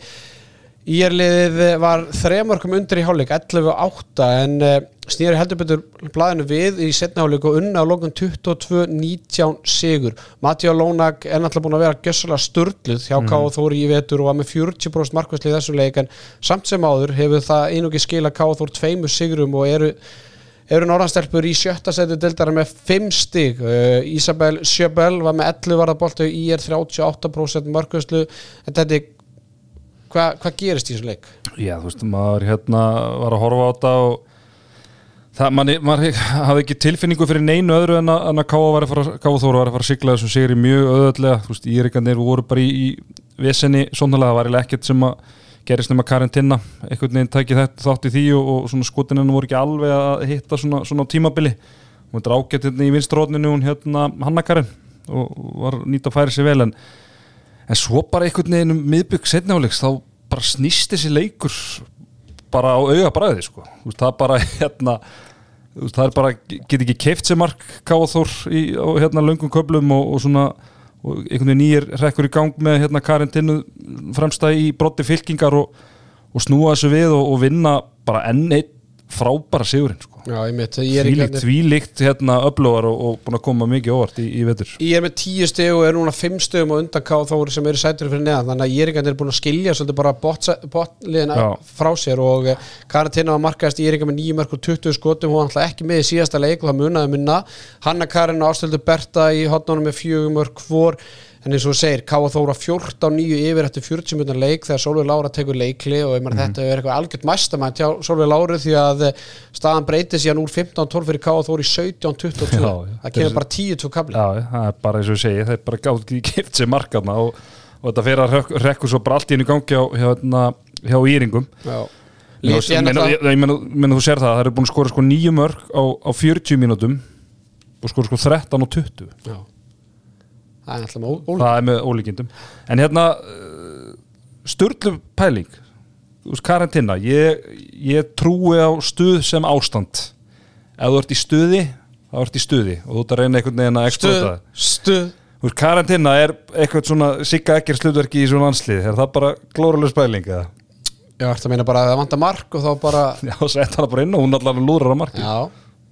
Ír-liðið var þremörkum undir í hálfleik 11-8 en uh, snýri heldur betur blæðinu við í setna hálfleik og unna á lókun 22-19 sigur Matjá Lónag er náttúrulega búin að vera gjössalega sturgluð hjá mm. Káa Þóri í vetur og var með 40% markvæsli í þessu leik en samt sem áður hefur það einugið skila Káa Þór tveimu sigurum og eru eru norðanstelpur í sjötta seti dildara með 5 stig uh, Isabel Sjöbel var með 11 varða boltu í er 38% markvæslu en þetta er hvað hva gerist í þessu leik? já þú veist maður hérna var að horfa á þetta og það, manni, maður hafði ekki tilfinningu fyrir neinu öðru en að, að Káa var að fara var að sigla þessum sigri mjög öðvöldlega þú veist írikandir voru bara í, í vesenni svonlega það var eiginlega ekkert sem að gerist nema Karin Tinna einhvern veginn tæki þetta þátt í því og, og skotininu voru ekki alveg að hitta svona, svona tímabili. Hún er ágætt hérna í vinstróðninu hún hérna Hanna Karin og var nýtt að færa sér vel en, en svo bara einhvern veginn um miðbygg setnáleiks þá bara snýst þessi leikur bara á auga bræði sko. Það er bara hérna það er bara, get ekki keift sér mark Káþór í hérna löngum köflum og, og svona og einhvern veginn nýjir rekkur í gang með hérna Karin Tinnu fremsta í brotti fylkingar og, og snúa þessu við og, vinna bara enn einn frábæra sigurinn sko. Þvílíkt hérna öflóðar og, og búin að koma mikið óvart í, í vetur. Ég er með tíu steg og er núna fimm stegum á undan Káþóri sem eru sætur fyrir neðan. Þannig að ég er búin að skilja svolítið bara botliðina Já. frá sér og eh, Karin Tinna var markaðist ekki með 9 mörg og 20 skotum. Hún var alltaf ekki með í síðasta leik og það munaði minna. Hanna Karin og Ástöldur Berta í hotnunum með 4 mörg hvor en eins og þú segir, Káa Þóra 14-9 yfir eftir 40 minútur leik þegar Solveig Lára tekur leikli og Mhm. meina þetta er eitthvað algjört mæstamænt hjá Solveig Láru því að eh, staðan breytir síðan úr 15-12 fyrir Káa Þóra í 17-22 Já, já. það kemur bara 10-2 kabli Já, það er bara eins og ég segi, þeir bara gátt ekki keift sér markarna og, og þetta fyrir að rek- rekkur svo bara allt í einu gangi hjá, hjá, hérna, hjá Íringum Já. Ég Lít ég meina þú sér það, það eru búin að skora sko nýju mörg á, á 40 mínútum og skora sko 13 og 20 Já. Það er alltaf með ól það er með ólíkindum. En hérna uh, sturlu pæling karantina ég, ég trúi á stuð sem ástand. Ef þú ert í stuði þá ert í stuði og þú ert að reyna einhvern veginn að Stuð, exploita stuð. Veist, karantina er eitthvað svona sigga ekkert slutverki í svona landslið. Er það bara glórulega spæling eða? Já, þetta meina bara að það vantar mark og þá bara Já, sett hana bara inn og hún allar lúrar á marki Já,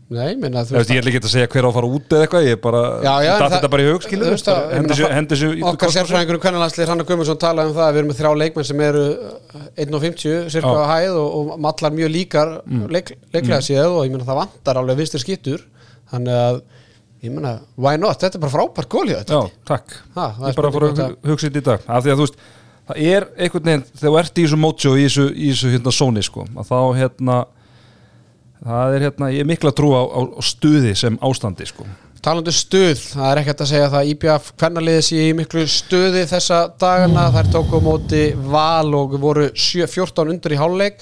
nei, meina þú veist, ég er ekki að segja hver á að fara út eða eitthvað ég er bara, þetta bara í hug skilur þú veist að- ég meina, hendi sér Okkar sérfræðingur um kvennalanslir, Hanna Guðmundsson talaði um það að við erum með þrjá leikmenn sem eru 1.50 cirka á hæð og, og mallar mjög líkar leik, leiklega séð og ég meina það vantar alveg vinstir skittur þannig að, ég meina, why not? Þetta er bara frábært gól í þetta Já, takk. Ha, það er Ég bara að spurning hu- hugsa þetta í dag. Af því að þú veist, það er einhvern veginn þegar þú ert í þessu mótsjó, í þessu, í þessu hérna sóni sko, að þá hérna það er hérna, ég er mikla trú á, á, stuði sem ástandi sko. Talandi um stuð, það er ekkert að segja það að IBF kvennaliðið sé í miklu stuði þessa dagana, þær tóku móti val og voru sjö- 14 undir í hálfleik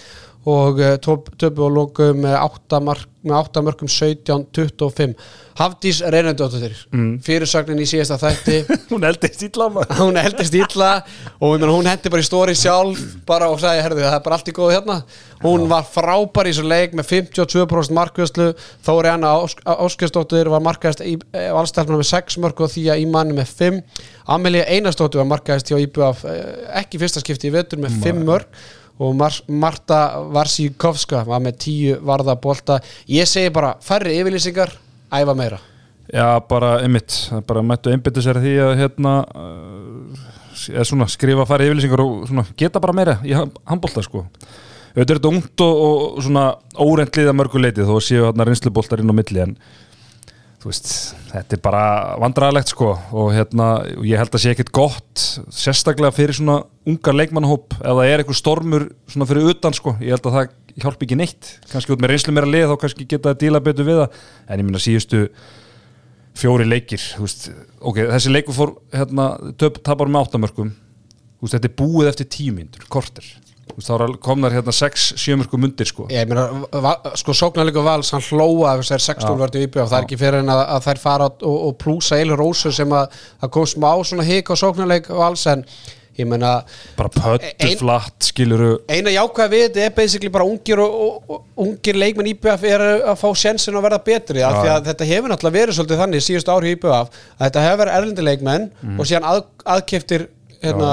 og eh, töp- töpu og lóku með 8, mark, með 8 mörgum 17-25 Hafdís Reynardóttir mm. fyrirsögnin í síðasta þætti. Hún eldist ítla hún eldist illa og meina, hún hendi bara í stóri sjálf bara og sagði, herðu, það er bara allt í góðu hérna. Hún var frábær í þessu leik með 52% markvæslu Þóri Anna Áskjöstóttir var markaðist í valstælfuna með 6 mörg og því að í manni með 5 Amelia Einarstóttir var markaðist hjá IBF eh, ekki fyrsta skipti í vetur með 5 mörg og Mar Marta Varsíkovska var með 10 varða bolta. Ég segi bara, færri yfirlýsingar æfa meira. Já, bara einmitt, bara mættu einbyttu sér því að hérna uh, svona skrifa fara yfirlýsingar og svona geta bara meira í handbólta sko. Auðvitað er þetta ungt og, og svona órendlið að mörgu leiti þó séu hérna reynsluboltar inn á milli en veist, þetta er bara vandræðalegt sko og hérna, ég held að sé ekkit gott sérstaklega fyrir svona unga leikmannhóp ef það er eitthvað stormur svona fyrir utan sko, ég held að það hjálpi ekki neitt. Kannski út með reynslu meira lið þá kannski geta að díla betur við það, en ég minna síðustu fjóri leikir veist, ok, þessi leikur fór hérna, tapar með áttamörkum veist, þetta er búið eftir tíu myndur, korter þá er- komnar hérna sex, sjömörkum mundir sko. Ég meina, sko sóknarleikur vals hann hlóa ef þessar 16 vördu í og það er ekki fyrir en að, að þær fara og, og plúsa eilu rósu sem að það kom smá svona hik á sóknarleik vals en ég meina bara pöttu Ein- flatt, skiluru eina jákvæða við þetta er basically bara ungir og, og, ungir leikmenn IBF er að fá sjensin að verða betri af því að þetta hefur náttúrulega verið svolítið þannig síðustu ári í IBF að þetta hefur verið erlendi leikmenn og síðan að, aðkeftir hérna,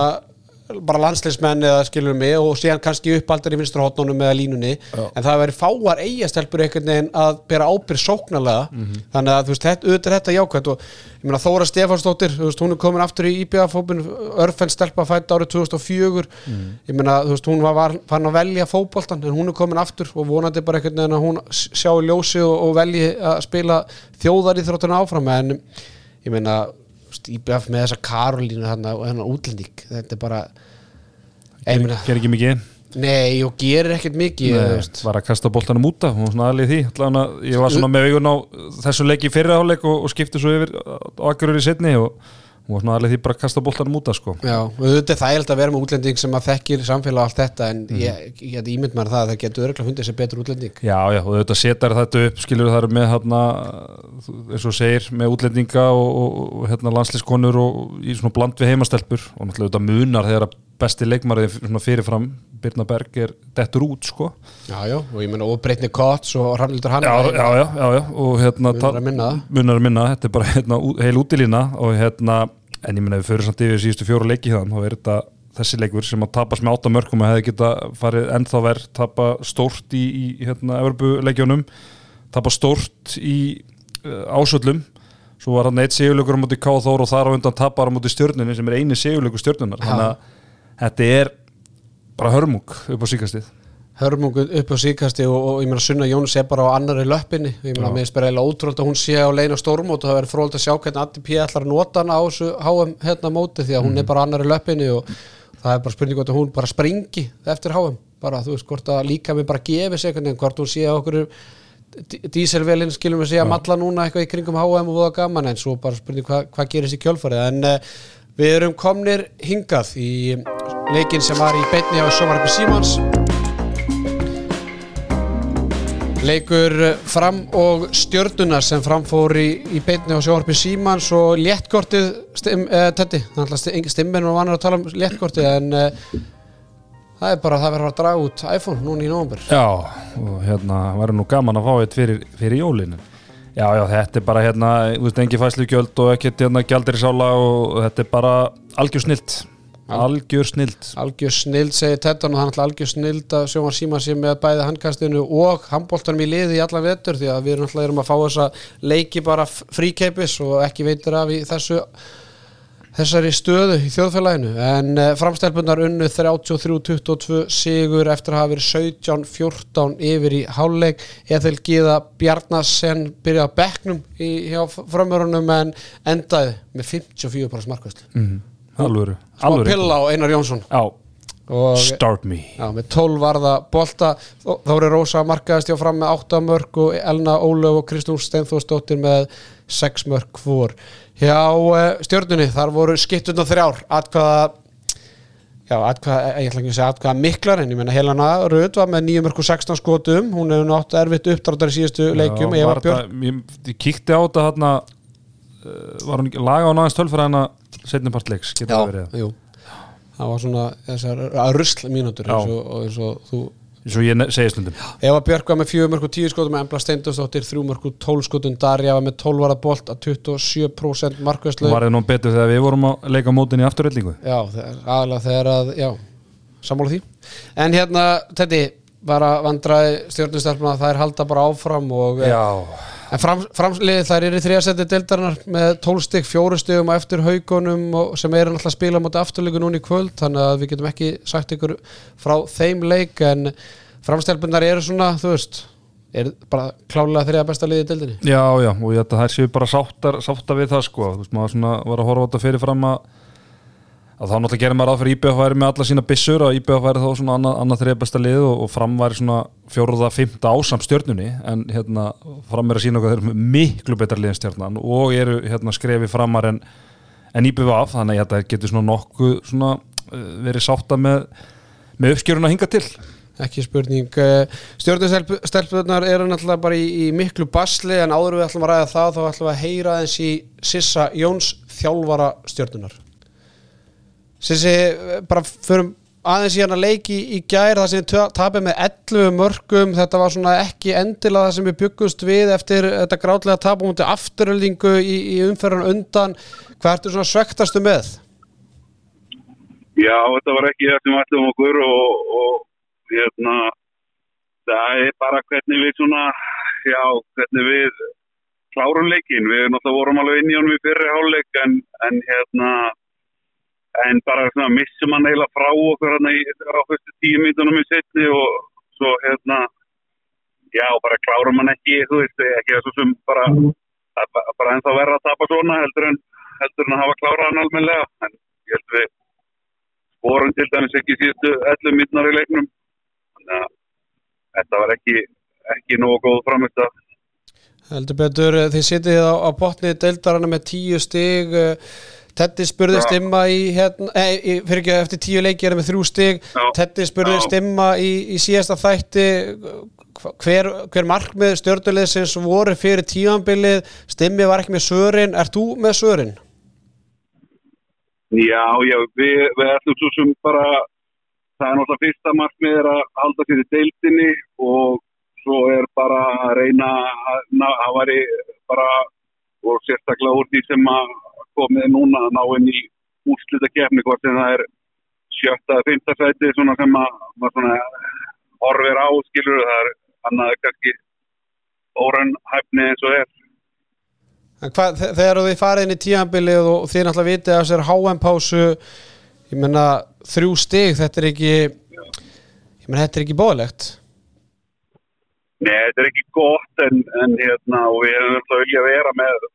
bara landsleismenn eða skilur mig og síðan kannski uppaldir í vinstra hotnunum eða línunni. En það verið fáar eigastelpur einhvern veginn að bera ábyrð sóknarlega. Þannig að þú veist, þetta, auðvitað er þetta jákvæmt og ég meina Þóra Stefánsdóttir þú veist, hún er komin aftur í IBF-fópin Örfenn stelpa fætt árið 2004 ég meina, þú veist, hún var, var fann að velja fótboltan en hún er komin aftur og vonandi bara einhvern veginn að hún sjá í ljósi og, og velji að spila þjóðar í þróttuna áfram. En ég meina IBF með þessa Karolínu þarna og hennar útlending. Þetta er bara ger ekki mikið nei og gerir ekkert mikið Nei, var að kasta boltanum út af og svona aðlið því. Allavega, ég var svona með augun á þessu leik í fyrraháleik og, og skipti svo yfir á akkurur í setni og var svona alveg því bara kasta boltanum út að sko Já, og þetta er þægild að vera með útlending sem að þekkir samfélag og allt þetta en Mhm. ég, ég get ímynd mér það að það getur örgulega fundið sér betur útlending Já, já, og þetta setar þetta upp, skilur það með hérna, eins og segir, með útlendinga og, og, og hérna landslískonur og í svona bland við heimastelpur og náttúrulega þetta munar þegar að besti leikmarið fyrirfram, Birna Berg er dettur út, sko. Já, já, og ég menna og Breitni Kotts og Rannildur hann Já, já, já, já, og hérna Munar að minna það. þetta er bara hérna, heil útilína og hérna, en ég minna ef við fyrir samt yfir síðustu fjóru leiki þann, þá er þetta þessi leikur sem að tapast með átta mörgum og hefði geta farið ennþá verð, tapa stórt í, í hérna, Evropuleikjónum tapa stórt í uh, ásöllum. Svo var hann eitt sigurleikur á móti K.Þór og þar á undan tapar á móti stjörnunni sem er eini sigurleikur stjörnunar þannig að þetta er bara hörmung upp á síkastið hörmungu upp á síkasti og, og ég meina Sunna Jóns er bara á annari löppinni. Og ég meina mér er bara eiginlega ótrúld að hún sé á leina stórmót og það verður fróld að sjá hvernig Andi P. ætlar að nota hana á þessu HM hérna móti því að hún er bara á annari löppinni og það er bara spurning hvort að hún bara springi eftir HM bara þú veist hvort að líka mig bara gefi sig veginn hvort hún sé á okkur díselvelin skilum við segja að malla núna eitthvað í kringum HM og voða gaman en svo bara spurning hvað hva gerist í kjölfarið. En uh, við erum komnir hingað í leikin sem var í beinni á Sjómarabbi Símans Leikur fram og stjörnunar sem framfór í, í beinni á sjóarpi Símans og léttkortið stim, eh, Teddy, þannig að stimminn og vannar að tala um léttkortið en eh, það er bara það verður að draga út iPhone núna í nóvambur Já, og hérna væri nú gaman að fá eitt fyrir, fyrir jólinu Já, já, þetta er bara hérna, þú veist, engi fæslugjöld og ekkert hérna gjaldir í sála og þetta er bara algjör snilt algjör snilt algjör snild segir Teddan og er náttúrulega algjör snild að sjómar Símans sé með bæði handkastinu og handbóltanum í liði í allan vetur því að við erum náttúrulega erum að fá þessa leiki bara fríkeipis og ekki veitir af í þessu þessari stöðu í þjóðfélaginu. En uh, framstelpunar unnu 33-22 sigur eftir að hafa verið 17-14 yfir í háluleik Eþel Gíða Bjarnasen byrjaði á bekknum í, hjá framörunum en endaði með 54% markvæslu mm. Alvöru, alvöru. pilla á Einar Jónsson. Já, og start me. Já, með 12 varða bolta. Þó- Þóri Rósa markaðist hjá fram með 8 mörg og Elna Ólöf og Kristún Steinþórsdóttir með 6 mörg hvor. Hjá uh, stjörnunni þar voru skiptuna þrjár. Atkvaða já, atkvaða, ég ætla ekki að segja atkvaða miklar en ég menna Helena Röð var með 9 mörg og 16 skotum. Hún hefur nátt erfitt uppdráttar í síðustu leikjum. Já, ég, ég kíkti á þetta hérna var hún ekki laga á náðins tölfræð hana setni part leiks, getur það verið? jú. Það var svona þessar að rusl mínútur Já. eins og, og eins og þú Svo ég ne- segi stundum. Eva Björk var með 4 mörg og 10 skotum Embla Steindósdóttir 3 mörg og 12 skotum Darja var með 12 varða bolt að 27% markvæslu Var það nú betur þegar við vorum að leika mótin í afturrellingu Já, aðalega þegar að, já, sammála því. En hérna, Teddy, bara vandraði stjórnustelpuna þær halda bara áfram og Já, En fram, framlið þær eru í þriðasetti deildarinnar með 12 stygg, 4 styggum á eftir haugunum og, sem eru náttúrulega að spila mot afturleiku núna í kvöld þannig að við getum ekki sagt ykkur frá þeim leik en framstelpunar eru svona, þú veist er bara klálega þriða besta liði í deildinni. Já, já, og ég held að þær séu bara sáttar, sáttar við það sko, þú veist, maður svona var að horfa á þetta fyrir fram að að þá náttúrulega gerir maður fyrir IBF væri með alla sína byssur að IBF væri þá svona annað, annað þriða besta lið og, og fram væri svona fjóruða, fymta ásam stjörnunni. En hérna fram er að sína okkur þeir eru miklu betra lið en stjörnan og eru hérna skrefi framar en, en IBF þannig að það getur svona nokkuð svona uh, verið sátta með með uppskjörun að hinga til. Ekki spurning stjórnustelpunar eru náttúrulega bara í, í miklu basli en áður við ætlum að ræða það þá ætlum við að heyra eins í Sissa Jóns þjálfara stjórnunar Sissi, bara förum aðeins í hana leiki í, gær það sem tapum með 11 mörgum þetta var svona ekki endilega það sem við byggust við eftir þetta grátlega tapum mútið afturöldingu í, í umferðan undan hvað ertu svona svektastu með? Já, þetta var ekki það sem við ætlum okkur og, og hérna, það er bara hvernig við svona, já, hvernig við klárum leikin. Við náttúrulega vorum alveg inn í honum í fyrri hálfleik en, en hérna, en bara svona missum hann eiginlega frá okkur hérna í, á fyrstu tíu mítunum í setni og svo hérna, já, bara klárum hann ekki, þú veist, ekki það svo sem bara, er bara- ennþá verða að tapa svona heldur en, heldur en að hafa klárað hann almennilega, en ég held við vorum til dæmis ekki síðustu 11 mittnar í leiknum. Þannig að þetta var ekki ekki nógu góð framist að Heldur betur, eh, þið sitið á, á botni deildarana með tíu stig eh, Teddy spurði stimma í, hérna, í fyrir ekki eftir tíu leiki er með þrjú stig. Teddy spurði stimma í, í síðasta þætti hver, hver markmið stjórnulegsins voru fyrir tímanbilið stimmi var ekki með svörin, ert þú með svörin? Já, já, við, við ætlum svo sem bara, það er náttúrulega fyrsta markmið er að halda sér í deildinni og svo er bara að reyna að væri bara, og sérstaklega úr því sem að komið núna að ná inn í úrslita kefni, hvort sem það er sjötta eða fymta sæti, svona sem að horfir á, skilur, það er annað kannski órann hæfni eins og er. En hvað, þe- þegar þið farið inn í tímanbilið og þið náttúrulega vitið að þessar HM-pásu ég menna þrjú stig þetta er ekki ég menna þetta er ekki bóðlegt Nei, þetta er ekki gott en, en hérna, og við hefum alltaf vilja vera með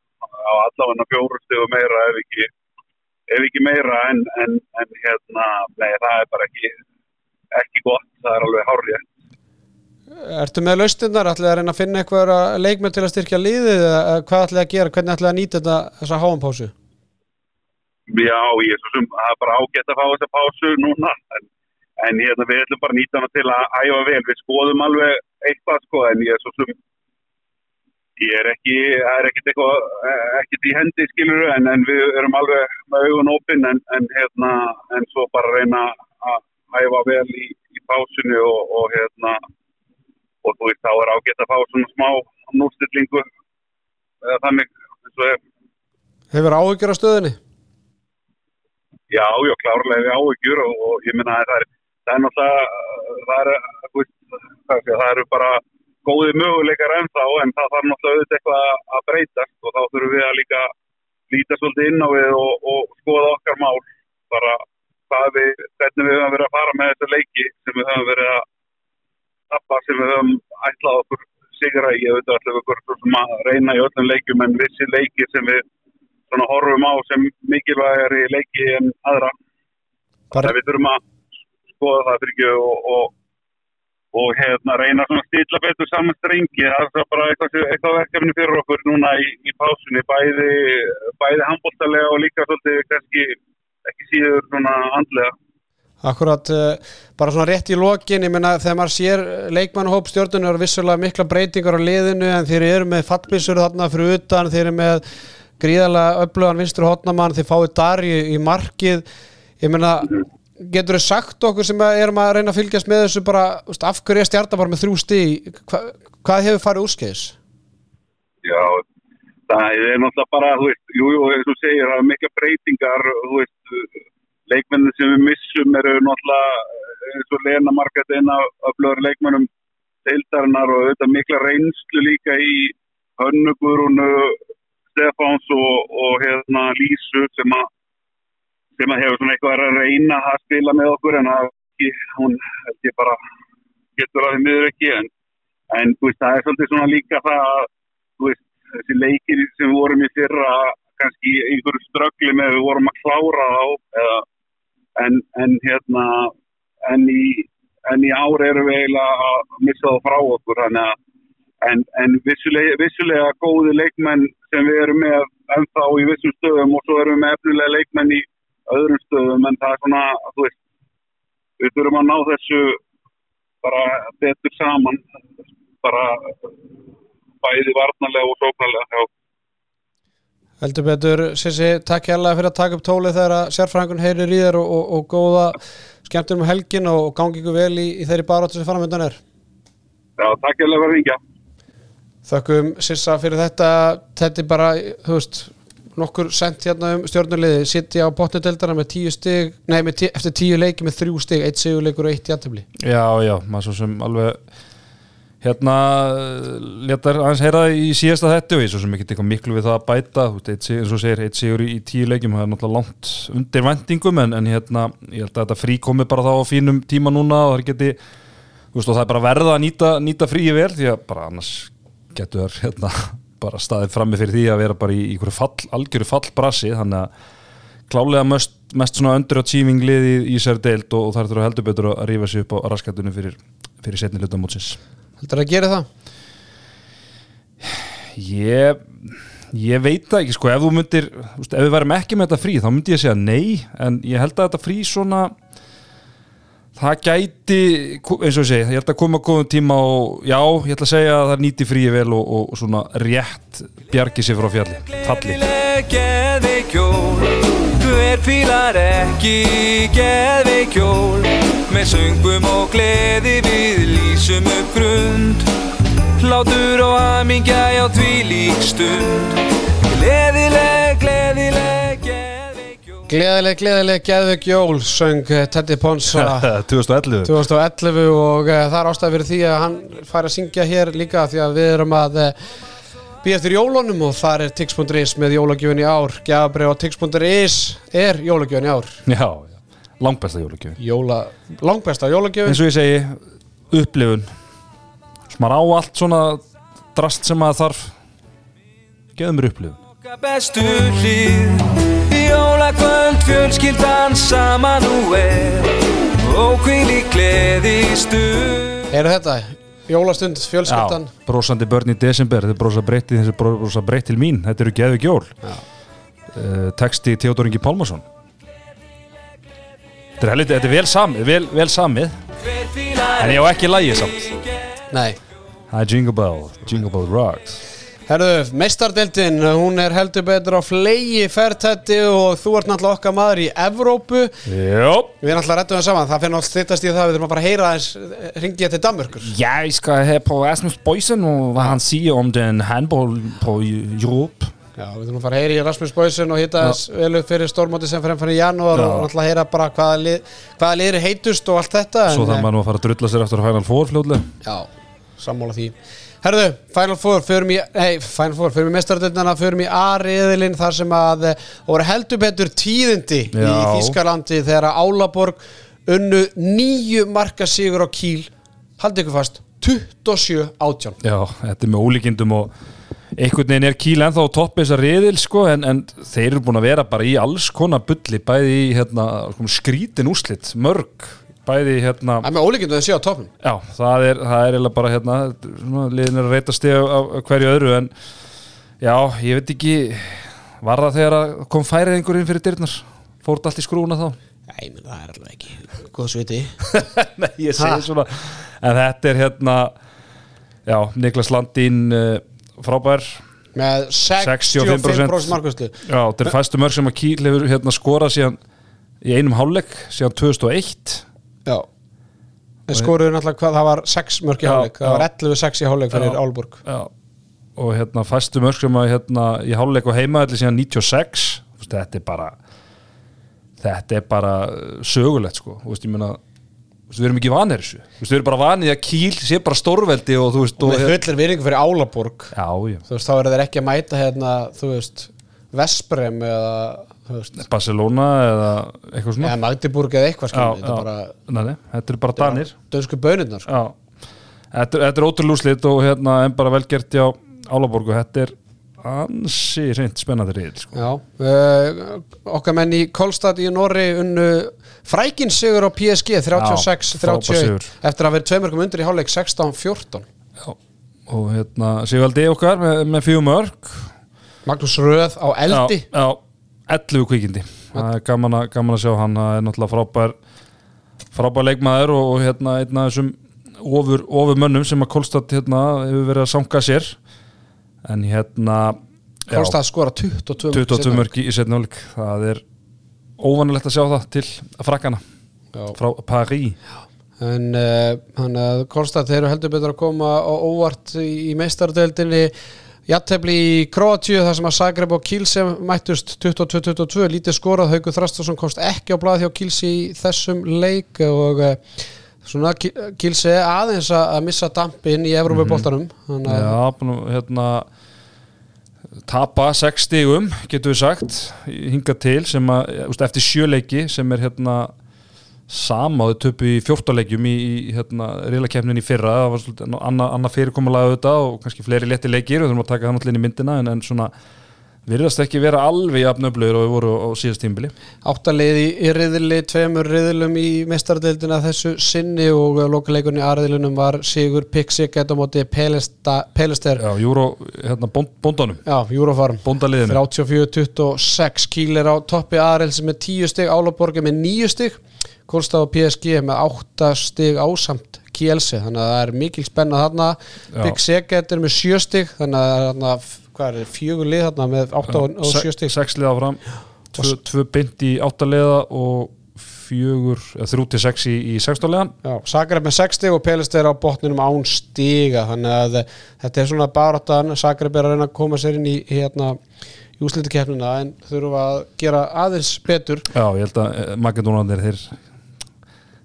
á allavega fjóru stegum meira ef ekki, ef ekki meira en, en, en hérna, nei, það er bara ekki, ekki gott, það er alveg hárrið. Ertu með laustinnar, ætlið að reyna að finna eitthvað leikmenn til að styrkja liðið eða hvað ætlið að gera, hvernig ætlið að nýta þetta þessa HM-pásu? Já, ég svo sem, það er bara ágætt að fá þessa pásu núna, en, en hérna, við ætlum bara að nýta hana til að æfa vel, við skoðum alveg eitthvað, sko, en ég er svo sem, ég er ekki, það er ekkert eitthvað, eh, ekkert í hendi, skilur en, en við erum alveg með augun opinn, en, en hérna, en svo bara reyna að æfa vel í, í pásunni og, og hérna, og þú veist, þá er ágætt að fá svona smá nústillingu, eða þannig, eins og er. Hefur áhyggjur á stöðinni? Já, já, klárlega við áhyggjur og, og ég minna að það er, það er náttúrulega, það er, það eru bara góði möguleikar ennþá en það þarf náttúrulega auðvitað eitthvað að- breytast og þá þurfum við að líka líta svolítið inn á við og, og skoða okkar mál, bara hvað við, hvernig við höfum verið að fara með þetta leiki sem við höfum verið að tappa sem við höfum ætlað okkur sigra í, að allir okkur sem að reyna í öllum leikjum en vissi leiki sem við svona horfum á sem mikilvægari leiki en aðra. Bara, Það við þurfum að skoða það fyrir ekki og, og, og hérna, reyna svona að stilla betur saman strengi. Það er bara eitthvað, eitthvað verkefni fyrir okkur núna í, í pásunni, bæði, bæði handbóltalega og líka svolítið kannski ekki síður svona andlega. akkurat, uh, bara svona rétt í lokin, ég menna þegar maður sér leikmannhóp stjórnunar eru vissulega mikla breytingar á liðinu en þeir eru með fallbissur þarna fyrir utan, þeir eru með gríðarlega öflugan vinstur hotnamann, þeir fáið Darju í markið, ég menna getur þau sagt okkur sem erum að reyna að fylgjast með þessu bara, af hverju er stjarta bara með þrjú stig, Hva, hvað hefur farið úrskeiðis? Já, það er náttúrulega bara, þú veist, jú, jú, eins og þú segir, það er mikla breytingar, þú veist, leikmennin sem við missum eru náttúrulega eins og Lena Marget eina af blöður leikmennum deildarinnar og auðvitað mikla reynslu líka í Hönnuguðrunu, Stefáns og, og hérna Lísu sem að sem að hefur svona eitthvað að reyna að spila með okkur en ekki, hún held ég bara getur að því miður ekki en, en veist, það er svolítið svona líka það að þessi leikir sem við vorum í fyrra kannski einhverju ströggli með við vorum að klára þá eða, en, en hérna en í, í ári erum við eiginlega að missa það frá okkur að en, en vissulega, vissulega góði leikmenn sem við erum með ennþá í vissum stöðum og svo erum við með efnilega leikmenn í öðrum stöðum en það er svona, þú veist við þurfum að ná þessu bara betur saman bara bæði varnarlega og sóknarlega já. Heldur betur, Sissi, takk hérlega fyrir að taka upp tólið þegar að sérfræðingun heyrir í þér og, og, og góða skemmtur um helgin og gangi ykkur vel í, í þeirri baróttu sem framöndan er. já, takk ég alveg að ringja Þökkum Sissa fyrir þetta, þetta er bara, þú veist, nokkur sent hérna um stjórnuliði, sitti á botnudeldana með tíu stig, nei, tí, eftir tíu leiki með þrjú stig, eitt sigurleikur og eitt jættabli. Já, já, maður svo sem alveg hérna letar aðeins heyra í síðasta þetta og ég svo sem ekki eitthvað miklu við það að bæta eitt eins og segir, eitt sigur í, tíu leikjum það er náttúrulega langt undir vendingum en, en hérna, ég held að þetta frí komi bara þá á fínum tíma núna og það geti veist, og það er bara verða að nýta, nýta fríi vel því að bara annars getur hérna bara staðið frammi fyrir því að vera bara í, í fall, algjöru fallbrassi þannig að klálega mest, mest svona underachieving lið í, í sér deild og, og það er heldur betur að rífa sig upp á raskatunum fyrir, fyrir setni hluta mótsins Heldur að gera það? ég, Ég veit það ekki sko, ef þú myndir ef við værim ekki með þetta frí þá myndi ég segja nei en ég held að þetta frí svona það gæti eins og ég segi, ég held að koma góðum tíma og já, ég ætla að segja að það nýti fríi vel og, og svona rétt bjargi sér frá fjalli, falli. Gleðileg geðveik jól Hver fílar ekki geðveik jól Með söngum og gleði við lýsum upp grund. Hlátur og hamingja já því lík stund. Gleðileg, gleðileg Gleðileg, gleðileg, geðveik jól söng eh, Teddy Ponsa. 2011 2011 og uh, það er ástæð fyrir því að hann fær að syngja hér líka því að við erum að uh, býja eftir jólunum og þar er tix.is með jólagjöfin í ár. Gjafabrið á tix.is er jólagjöfin í ár. Já, langbesta jólugjöf Jóla, langbesta jólagjöfin. Eins og ég segi, upplifun. Sem maður á allt svona drast sem maður þarf. Geðum mér upplifun bestu hlýð Jólakvöld fjölskyldan saman nú er. Og hvíl í gleði stuð Er þetta? Jólastund, fjölskyldan? Já, brósandi börn í desember. Þetta er brosa breytt brosa breytt til mín. Þetta eru geðvik jól. Uh, texti Theodor Ingi Pálmarsson. Þetta er, helviti, þetta er vel samið, vel, vel samið. En ég á ekki lægi samt. Nei. Það er Jingle Bell, Jingle Bell Rocks Herðu, meistardeldin, hún er heldur betur á flegi fertætti og þú ert náttúrulega okkar maður í Evrópu. Jó. Við erum náttúrulega rættum það saman, það náttúrulega styrtast í það við þurfum að bara heyra þess ringið til Danmörkur. Jeg skal her på Rasmus Boysen og hvad han siger om den handball på Europa Já, við þurfum að fara að heyra í Rasmus Boysen og hitta þess vel upp fyrir stórmóti sem fyrir í janúar Já. og náttúrulega heyra bara hvaða, lið, hvaða liður er heitust og allt þetta Svo en, maður nú að fara að drulla sér eftir að Final Herðu, Final Four, förum í Nei, Final Four, förum í mestardeldina Förum í A-riðilinn þar sem að eh, voru heldur betur tíðindi í Já. Þískalandi þegar að Álaborg unnu nýju marka sigur á Kíl Haldið ykkur fast 27 átján Já, þetta er með ólíkindum og einhvern veginn er Kíl ennþá á toppi þessar riðil sko en, en þeir eru búin að vera bara í alls konar bulli bæði í hérna, skrítin úslit, mörg bæði hérna Það er með ólíkindu að sé á topnum Já, það er, það er bara hérna, liðin er að reyta stið á, hverju öðru en já, ég veit ekki var það þegar að kom færið einhverjum fyrir dyrnar? Fór þetta allt í skrúna þá? Nei, menn það er alveg ekki Góð sviti. Nei, ég Ha? segi svona en þetta er hérna já, Niklas Landín uh, frábær. Með 65% 65% markvæslu já, þetta er fæstu mörg sem að Kíl hefur hérna skorað síðan í einum hálfleik síðan 2001 Já. En skoruðu náttúrulega hvað, það var 6 mörk í hálfleik. Það var 11-6 í hálfleik fyrir. Álborg Já, og hérna fæstu mörg sem að hérna í hálfleik og heimaðalli síðan 96 Þú veist, þetta er bara þetta er bara uh, sögulegt sko, þú veist, ég meina þú veist, við erum ekki vanir þessu, þú veist, við erum bara vanið að kýl sé bara stórveldi og þú veist og, Með fullir virðingu fyrir Álaborg. Já, já, Þú veist, þá eru þeir ekki að mæta hérna Þú veist, Vesprem eða Barcelona eða eitthvað svona. Eða Magdeburg eða eitthvað já, skilur Þetta er bara danir. Dönsku bönirnar sko. Þetta, þetta er ótrúlega úrslit og hérna en bara velgert hjá Álaborgu, þetta er ansi reynd spennandi reyð sko. Já, uh, okkar menn í Kolstad í Norri unnu frækin sigur á PSG 36-31 frábær sigur. eftir að vera tveimörgum undir í hálfleik 16-14 Já, og hérna Sigvaldi okkar með, með fjögum örk Magnús Röð á eldi. Já, já 11 kvikindi. Gaman að, gaman að sjá hann. Það er náttúrulega frábær frábær leikmaður og, og hérna einn af þessum ofur, ofur mönnum sem að Kolstad hérna hefur verið að sanga sér. En hérna já, Kolstad skora 22 mörk 22 seinna. mörg í setni hálfleik. Það er óvanilegt að sjá það til frakkana. Já. frá Paris. En uh, hann að Kolstad þeir eru heldur betur að koma á óvart í, í meistardeldinni Jattefli í Kroatíu þar sem að Zagreb og Kílse mættust 22-22 lítið skorað Haugur Þrastarsson komst ekki á blað hjá Kílse í þessum leik og uh, svona Kílse aðeins að missa dampin í Evrópuboltanum mm -hmm. Já, búin að hérna tapa sex stigum, getur við sagt hinga til sem að, eftir sjöleiki sem er hérna og þau töpu í fjórtáleikjum í, í hérna, reylakefnin í fyrra. Það var svolítið annað anna fyrirkomulega auðvitað og kannski fleiri leti leikir við þurfum að taka það náttúrulega inn í myndina en, en svona virðast ekki vera alveg jafnöflur og við voru á síðast tímbili Áttalið í, riðli, tveimur riðlum í mestardeildina þessu sinni og lokaleikunni aðriðlunum var Sigur Pixiket á móti Pelester. Já, Júró, hérna, bónd, bóndunum. Já, Bóndaliðinu. 34-26 Kíl er á toppi aðreils með 10 stig Álaborgi með 9 stig Kólstaf og PSG með 8 stig ásamt Kielsi, þannig að það er mikil spenna þarna. Big Seget er með 7 stig þannig að það er hvað er, fjögur lið þarna með 8 og, og 7 stig. Sex liða áfram. Tvö, tvö beint í áttaliða og fjögur, eða þrjú til sex í, í sextaliðan Já, Zagreb með 6 stig og Pelist er á botninum án stiga þannig að eh, þetta er svona baráttan. Zagreb er að reyna að koma sér inn í hérna í úslitakeppnina en þurfa að gera aðeins betur. Já, ég held að Magadónandir þeir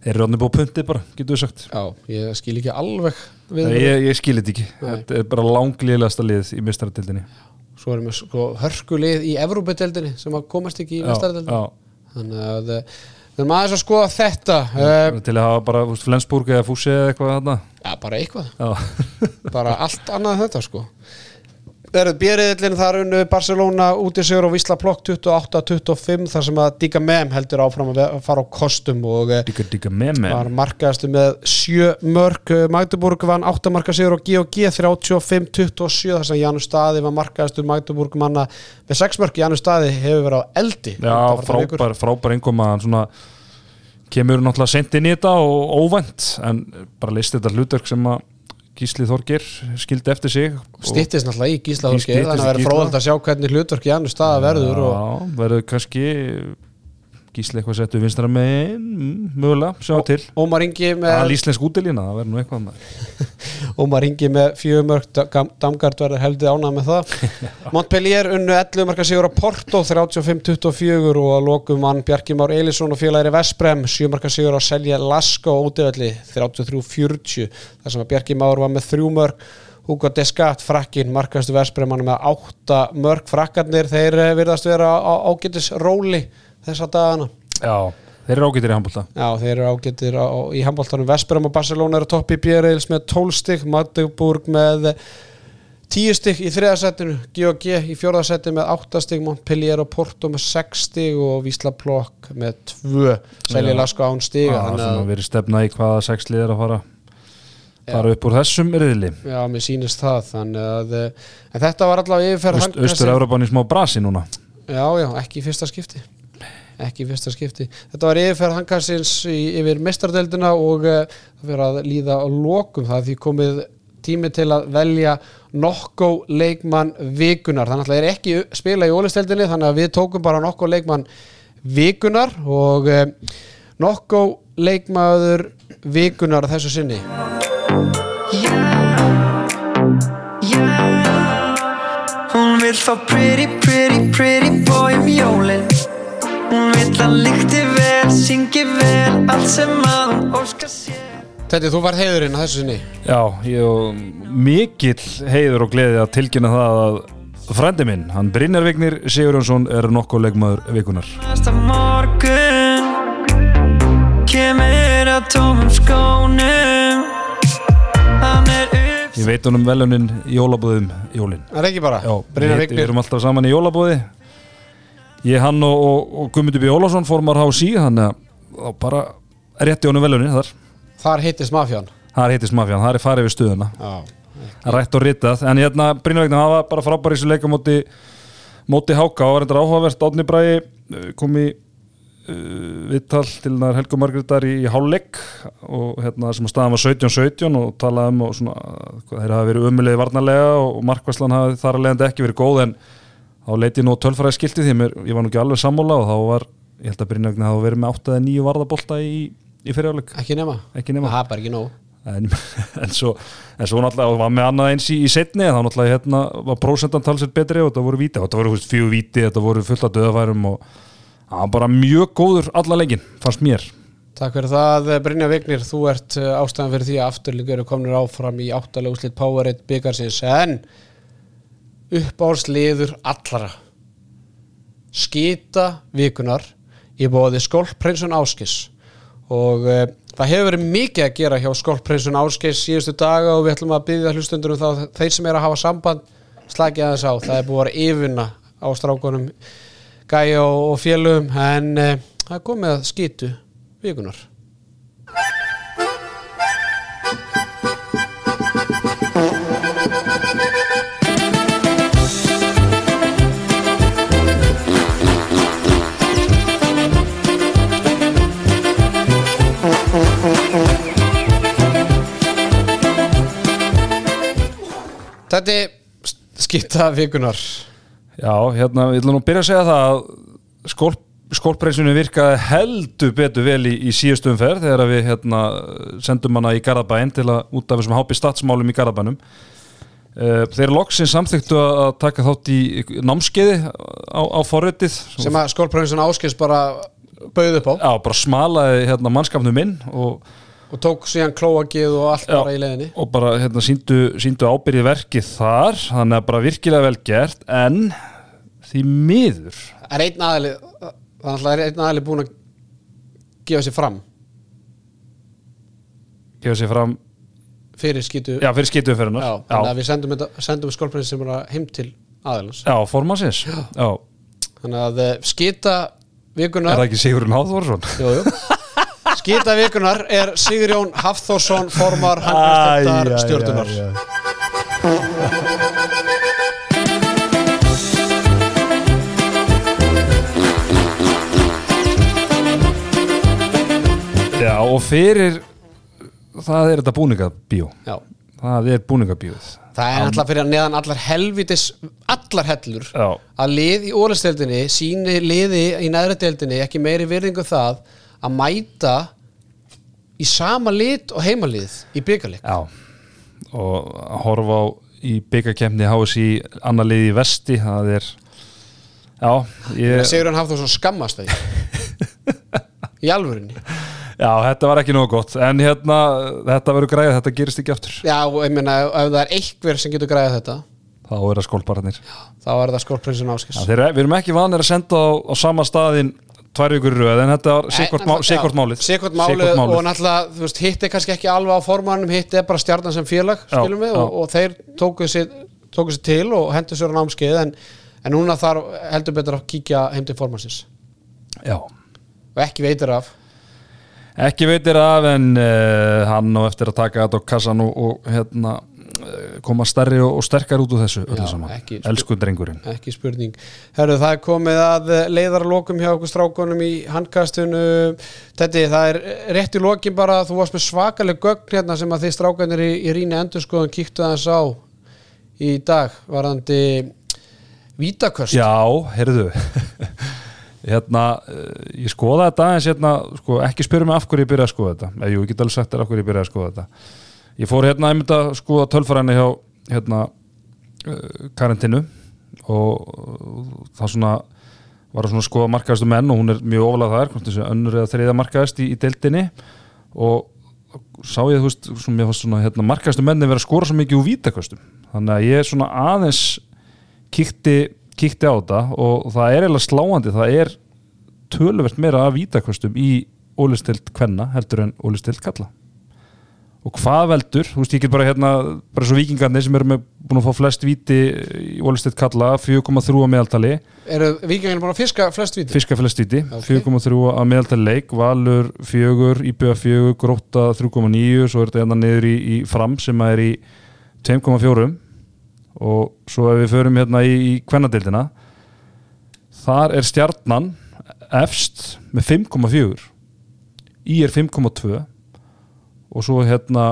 þeir eru orðnir búið puntið bara, getur við sagt? Já, ég skil ekki alveg við ég, ég skil þetta ekki, Nei. þetta er bara langlíðlegasta lið í mistaratildinni svo erum við sko hörkulið í Evrópadeildinni sem að komast ekki í mestaradildinni þannig að eh, við erum aðeins að skoða þetta uh, til að hafa bara Flensburg eða Fúsi eða eitthvað þarna? Já, bara eitthvað. Já, bara allt annað þetta sko Verður björriðillin þar unnu Barcelona út í sigur og Vísla Plokk 28-25 þar sem að Díka Mem heldur áfram að að fara á kostum og eh, díka díka með var markaðastu með sjö mörg Magdeburg vann 8 marka sigur og G&G 35-27 þar sem Janus Staði var markaðastu Magdeburg manna með 6 mörg Janus Staði hefur verið á eldi. Já, frábær, frábær einnkoma hann svona kemur náttúrulega sent inn í þetta og óvænt en bara listi þetta hlutverk sem að Gísli Þorgir skildi eftir sig Styttist náttúrulega í Gísla Styttist þannig að í verður fróðald að sjá hvernig hlutverk Janus Staði verður Já, verður kannski Gísli eitthvað settu vinstra megin mm, mögulega, sjá til. Ómar Ingi með íslensk útilína, það verður nú eitthvað með Ómar Ingi með fjögur mörg Damgard verður heldur ánað með það. Montpellier unnu 11 marka sigur á Porto 35-24 og að lokum mann Bjarki Már Elisson og félagri Vesprem 7 marka sigur á Selja Lasko útivalli 33-40 þar sem að Bjarki Már var með þrjú mörg Hugo Desgat, frakkin, markastu Vesprem hann með 8 mörg frakkarnir þeir virðast vera á ágætis róli þessa dagana. Já, þeir eru ágættir í handbólta Já, þeir eru ágættir á, í handbóltanum Vesperum og Barcelona eru topp í Björils með 12 stygg, Magdeburg með 10 stygg í þriðasettinu G&G í fjórðasettinu með 8 stygg Montpellier og Porto með 6 stygg og Vísla Plokk með 2 Selja. Lasko án er þannig að, verið stefna í hvaða sex lið er að fara fara upp úr þessum riðli. Já, mér sýnist það að, eh, en þetta var allavega yfirferð Östur-Európan í smá brasi núna. Já, já, ekki í fyrsta skipti ekki í fyrsta skipti. Þetta var yfirferð hankarsins í, yfir mestardeldina og uh, það fyrir að líða á lokum. Það því komið tími til að velja nokkó leikmann vikunar þannig að það er ekki spila í ólisteldinni þannig að við tókum bara nokkó leikmann vikunar og uh, nokkó leikmaður vikunar þessu sinni. Hún vill fá pretty, pretty, pretty boy um jólin Hún vill að lykti vel, syngi vel Allt sem að hún óskar sér. Þetta þú var heiðurinn að þessu sinni. Já, ég og mikill heiður og gleði að tilkynna það að frændi minn, hann Brynjar Vignir Sigurjónsson er nokkuð leikmaður vikunar Næsta morgun Kemur að tómum skónum. Hann er upp Ég veit honum velunin í jólabúðum jólin. Það er ekki bara, Já, Brynjar við, erum alltaf saman í jólabúði Ég, hann og, og, og Guðmundur B. Ólafsson formar HSI, þannig að þá bara rétti honum velunin þar. Þar hittist mafjan Það heitist mafjan, það er farið við stuðuna rætt og ritað, en hérna Brynjar Vignir, hann var bara frábær í þessu leika móti móti Háka og var þetta áhugavert. Átni Bræði uh, kom í uh, viðtal til hennar Helgu Margrétar í, í hálfleik og hérna sem að staðan var 17-17 og talaði um og svona, þeir hafa verið umilið varnarlega og, og markvæslan hafi þar að leiðandi ekki verið góð en þá leiti nú tölfræði skilti því mér, ég var nú ekki alveg sammála og þá var, ég held að Brynjar Vignir hafa verið með 8 eða 9 varðabolta í, í fyrirjáleik ekki nema. Ekki nema. Það bara ekki nóg. En, en svo, en svo náttúrulega var með annað eins í, í setni þá náttúrulega hérna var prósentan talsett betri og þetta voru víti, þetta voru fjögur víti þetta voru fullt af döðafærum og það var bara mjög góður alla leikin fannst mér. Takk fyrir það, Brynja Vignir, þú ert uh, ástæðan fyrir því að afturlíku eru komnir áfram í áttalega úslit Powerade byggarsins en uppáhalsliður allara skita vikunar í bóði Skólprinsun Áskis og uh, það hefur verið mikið að gera hjá Skólprinsun Áskis síðustu daga og við ætlum að byggja hlustundur um að þeir sem er að hafa samband slagið aðeins á, það er búið að vera yfirna á strákunum Gæja og, og félugum en uh, það er komið að skýtu vikunar Þetta er skýta vikunar Já, hérna, ég ætla nú byrja að segja það að skólp, skólpreysinu virkaði heldur betur vel í, í síðustu umferð þegar við hérna, sendum hana í Garabæn til að út af þessum hápi statsmálum í Garabænum uh, Þeir loksins samþyktu að taka þátt í námskeiði á, á forritið. Sem að skólpröfnsun áskils bara bauð upp á. Já, bara smalaði hérna, mannskapnum inn og og tók síðan klóakið og allt Já. bara í leiðinni. Og bara hérna, síndu, ábyrði verkið þar. Þannig að bara virkilega vel gert. En því miður er einn aðli þannig að er einn aðli búin að gefa sér fram. Gefa sér fram, fyrir skýtu já fyrir skituumferðinar Já, þannig að við sendum, sendum skólpröfnsun sem bara heim til aðilans. Já, formansins já. þannig að eh, skýta er vikunar það ekki Sigurinn Háþórsson? jú, jú. skýta vikunar er Sigurjón Hafþórsson formar handbærstettar stjórnunar já, og fyrir það er þetta búningabíó Já. það er búningabíóð það er alltaf fyrir að neðan allar helvitis allar hellur Já. að lið í ólisteldinni síni liði í neðri deildinni ekki meiri virðingu það að mæta í sama lit og heimalið í byggarleik og að horfa á í byggakemni HSI annar liði í vesti það er já, ég, Sigurðan Hafþórsson skammast það í. Alvörinni já, þetta var ekki nógu gott en hérna, þetta verður græðið þetta gerist ekki aftur. Já, ég meina ef það er einhver sem getur græðið þetta þá er það skólpararnir. Þá er það skorprinsin áskis við erum ekki vanir að senda á, á sama staðin tvær vikur í röð en þetta var sikvort má, sikvort málið. Sikvort málið og náttúrulega þú veist, hitt er kannski ekki alveg á formannum hitt er bara stjarnan sem félag skilum við og, og þeir tóku sér, tóku sér til og hendur sér á námskeið en, en núna þarf heldur betur að kíkja heim til formannsins. Já, og ekki veitir af. Ekki veitir af en uh, hann á eftir að taka þetta á kassan og, og hérna, koma stærri og, sterkar út úr þessu öllu saman, elsku drengurinn. ekki spurning. Herru, það er komið að leiðarlokum hjá okkur strákunum í handkastinu. Þetta, það er rétt í lokin bara þú varst með svakaleg gögn hérna sem að þið strákanir í, í rýni endurskoðan kíktu aðeins á í dag varðandi vítaköst. Já, heyrðu. Hérna, uh, ég skoða þetta aðeins hérna, sko, ekki spyrja mig af hverju ég byrja að skoða þetta. Eða jú, ég get alveg sagt þér af hverju ég byrja að skoða þetta ég fór hérna einmitt að skoða tölfræðinni hjá hérna uh, karantinu og það svona var að skoða markaðastu menn og hún er mjög ofalað þar, hvort þessi önnur eða þriða markaðast í, í deildinni. Og sá ég, þú veist, svona, svona hérna, markaðastu menni vera að skora svo mikið úr vítaköstum. Þannig að ég svona aðeins kíkti, kíkti á þetta og það er eiginlega sláandi, það er töluvert meira af vítaköstum í ólistild kvenna heldur en ólistild kalla og hvað veldur, þú veist ég get bara hérna bara svo vikingarnir sem eru með búin að fá flest víti í ólistild kalla 4,3 að meðaltali Eru vikingarnir búin að fiska flest víti? fiska flest víti, Ok. 4,3 að meðaltali leik, Valur 4, IBA 4, Gróta 3,9 svo er þetta hérna niður í, í Fram sem er í 2,4 og svo ef við förum hérna í, í kvennadildina þar er stjarnan efst með 5,4 í er 5,2 og svo hérna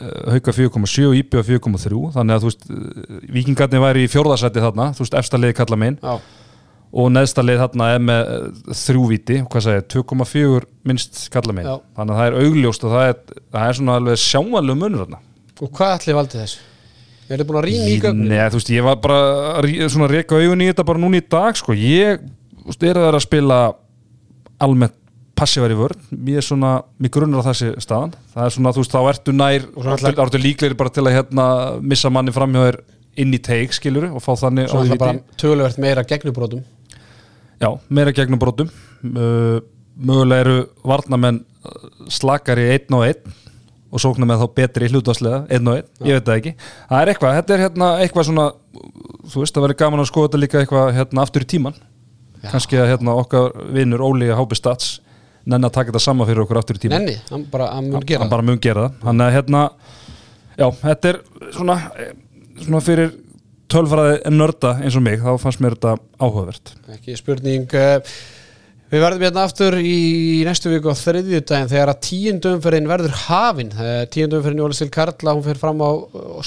eh, hauka 4,7 og íbjöða 4,3 þannig að þú veist, eh, vikingarnir væri í fjórðarsæti þarna, þú veist, efsta liði kalla minn Já, og neðsta lið þarna er með eh, þrjú víti, hvað sagði, 2,4 minnst kalla minn, Já. þannig að það er augljóst og það er, það er svona alveg sjáanlega munur þarna. Og hvað ætli valdi þessu? Er þið búin að rýna í gögn? Nei, þú veist, ég var bara svona að reka augun í þetta bara núna í dag, sko. Ég, þú veist, er það að spila almennt passívar í vörn. Mér er svona, mér grunnur á þessi staðan. Það er svona, þú veist, þá ertu nær þá ertu, líklegri bara til að hérna missa manni framhjá þér inn í teik, skilur og fá þannig Svo því er það bara töluvert meira gegnubrótum Já, meira uh, mögulega eru varnamenn uh, slakari einn og einn og sóknar með þá betri hlutvarslega einn og einn, ég veit það ekki. Það er eitthvað, þetta er hérna eitthvað svona þú veist, það verður gaman að skoða þetta líka eitthvað hérna aftur í tíman kannski að hérna okkar vinnur Óli Hápi Stats nenni að taka þetta sama fyrir okkur aftur í tíman Nenni, hann bara, hann mun gera hann bara mun gera það. Þannig að hérna, já, þetta er svona, eh, svona fyrir tölfræði nörda eins og mig þá fannst mér þetta áhugavert. Ekki spurning eh, Við verðum hérna aftur í næstu viku á þriðjudaginn þegar að tíundumferðin verður hafin. Tíundumferðin í Ólistil Karla hún fer fram á, á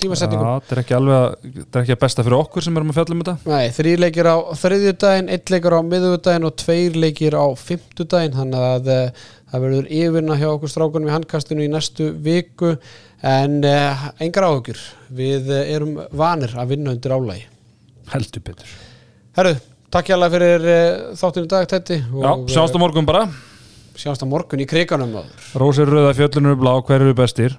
skriftum Já, tímasetningum þetta er ekki alveg að, þetta er ekki að besta fyrir okkur sem erum að fjalla um þetta. Nei, þrýr leikir á þriðjudaginn, einn leikir á miðjudaginn og tveir leikir á fimmtudaginn þannig að uh, það verður yfirna hjá okkur strákunum í handkastinu í næstu viku. En uh, engar áhugjur við uh, erum vanir að vinna undir álægi heldur betur. Herru, takk hjá alveg fyrir uh, þáttinu dag Tetti Já, sjáumst á morgun bara. sjáumst á morgun í kriganum Rósir rauða fjöllunur blá, hver eru bestir